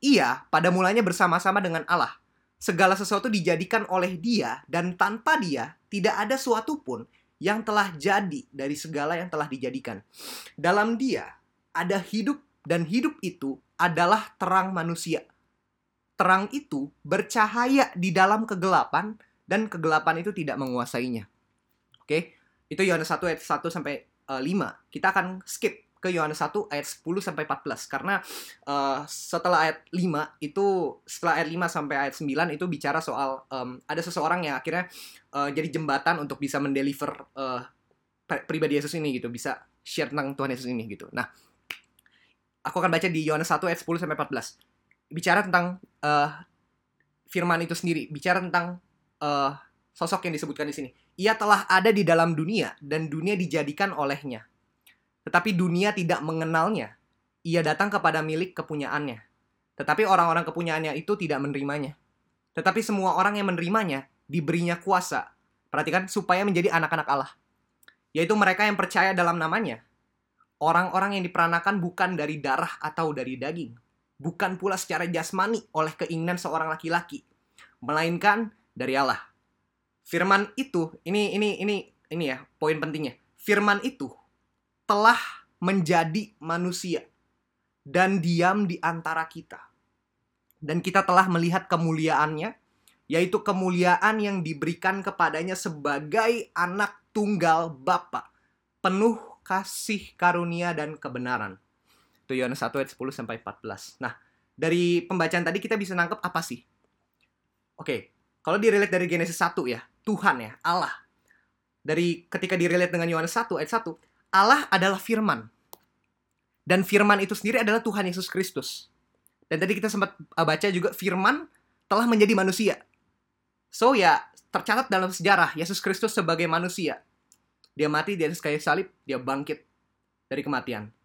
Ia pada mulanya bersama-sama dengan Allah. Segala sesuatu dijadikan oleh dia. Dan tanpa dia, tidak ada suatu pun yang telah jadi dari segala yang telah dijadikan. Dalam dia, ada hidup. Dan hidup itu adalah terang manusia. Terang itu bercahaya di dalam kegelapan. Dan kegelapan itu tidak menguasainya. Oke, itu Yohanes 1 ayat 1 sampai eh, 5. Kita akan skip ke Yohanes 1 ayat 10 sampai 14 karena eh, setelah ayat 5 itu setelah ayat 5 sampai ayat 9 itu bicara soal em, ada seseorang yang akhirnya eh, jadi jembatan untuk bisa mendeliver eh, pri- pribadi Yesus ini gitu, bisa share tentang Tuhan Yesus ini gitu. Nah, aku akan baca di Yohanes 1 ayat 10 sampai 14. Bicara tentang eh, firman itu sendiri, bicara tentang eh, sosok yang disebutkan di sini. Ia telah ada di dalam dunia dan dunia dijadikan olehnya. tetapi dunia tidak mengenalnya. Ia datang kepada milik kepunyaannya, tetapi orang-orang kepunyaannya itu tidak menerimanya. Tetapi semua orang yang menerimanya diberinya kuasa. Perhatikan, supaya menjadi anak-anak Allah. Yaitu mereka yang percaya dalam namanya. Orang-orang yang diperanakan bukan dari darah atau dari daging. Bukan pula secara jasmani oleh keinginan seorang laki-laki. Melainkan dari Allah. Firman itu, ini ini ini ini ya, poin pentingnya. Firman itu telah menjadi manusia dan diam di antara kita dan kita telah melihat kemuliaannya, yaitu kemuliaan yang diberikan kepadanya sebagai anak tunggal Bapa, penuh kasih karunia dan kebenaran. Itu Yohanes 1 ayat 10 sampai 14. Nah, dari pembacaan tadi kita bisa nangkep apa sih? Oke, kalau dirilis dari Genesis 1 ya, Tuhan ya, Allah. Dari ketika dirilis dengan Yohanes 1 ayat 1, Allah adalah firman. Dan firman itu sendiri adalah Tuhan Yesus Kristus. Dan tadi kita sempat uh, baca juga firman telah menjadi manusia. So ya, tercatat dalam sejarah Yesus Kristus sebagai manusia. Dia mati di atas kayu salib, dia bangkit dari kematian.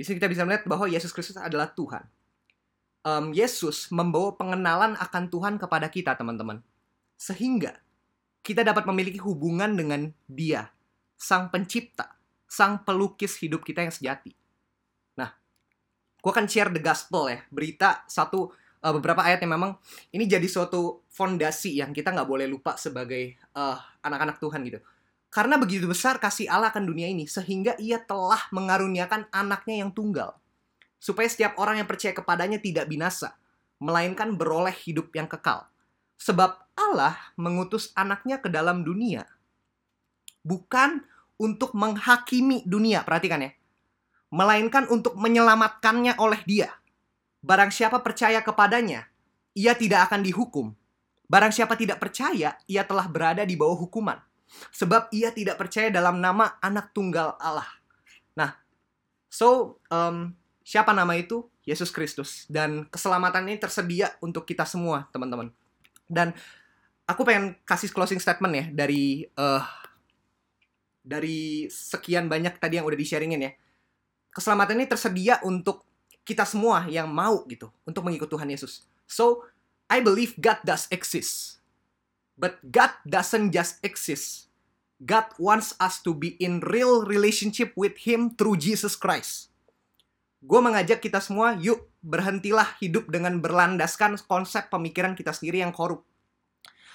Nah, di sini kita bisa melihat bahwa Yesus Kristus adalah Tuhan. Um, Yesus membawa pengenalan akan Tuhan kepada kita, teman-teman. Sehingga kita dapat memiliki hubungan dengan Dia, Sang Pencipta, Sang Pelukis hidup kita yang sejati gue akan share the gospel ya berita satu uh, beberapa ayat yang memang ini jadi suatu fondasi yang kita nggak boleh lupa sebagai uh, anak-anak Tuhan gitu karena begitu besar kasih Allah akan dunia ini sehingga ia telah mengaruniakan anaknya yang tunggal. Supaya setiap orang yang percaya kepadanya tidak binasa melainkan beroleh hidup yang kekal. Sebab Allah mengutus anaknya ke dalam dunia. Bukan untuk menghakimi dunia perhatikan ya. Melainkan untuk menyelamatkannya oleh Dia. Barang siapa percaya kepadanya, ia tidak akan dihukum. Barang siapa tidak percaya, ia telah berada di bawah hukuman, sebab ia tidak percaya dalam nama Anak Tunggal Allah. Nah, so um, siapa nama itu? Yesus Kristus dan keselamatan ini tersedia untuk kita semua, teman-teman. Dan aku pengen kasih closing statement ya dari uh, dari sekian banyak tadi yang udah di-sharingin ya keselamatan ini tersedia untuk kita semua yang mau gitu untuk mengikut Tuhan Yesus. So, I believe God does exist. But God doesn't just exist. God wants us to be in real relationship with Him through Jesus Christ. Gue mengajak kita semua, yuk berhentilah hidup dengan berlandaskan konsep pemikiran kita sendiri yang korup.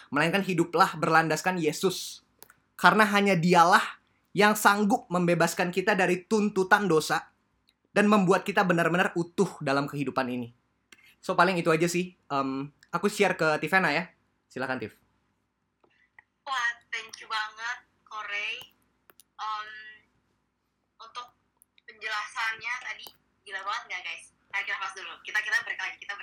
Melainkan hiduplah berlandaskan Yesus. Karena hanya dialah yang sanggup membebaskan kita dari tuntutan dosa dan membuat kita benar-benar utuh dalam kehidupan ini. So paling itu aja sih. Um, aku share ke Tivena ya. Silakan Tiv. Wah, thank you banget, Korey. Um, untuk penjelasannya tadi gila banget nggak guys? Kita pas dulu. Kita kita lagi. Kita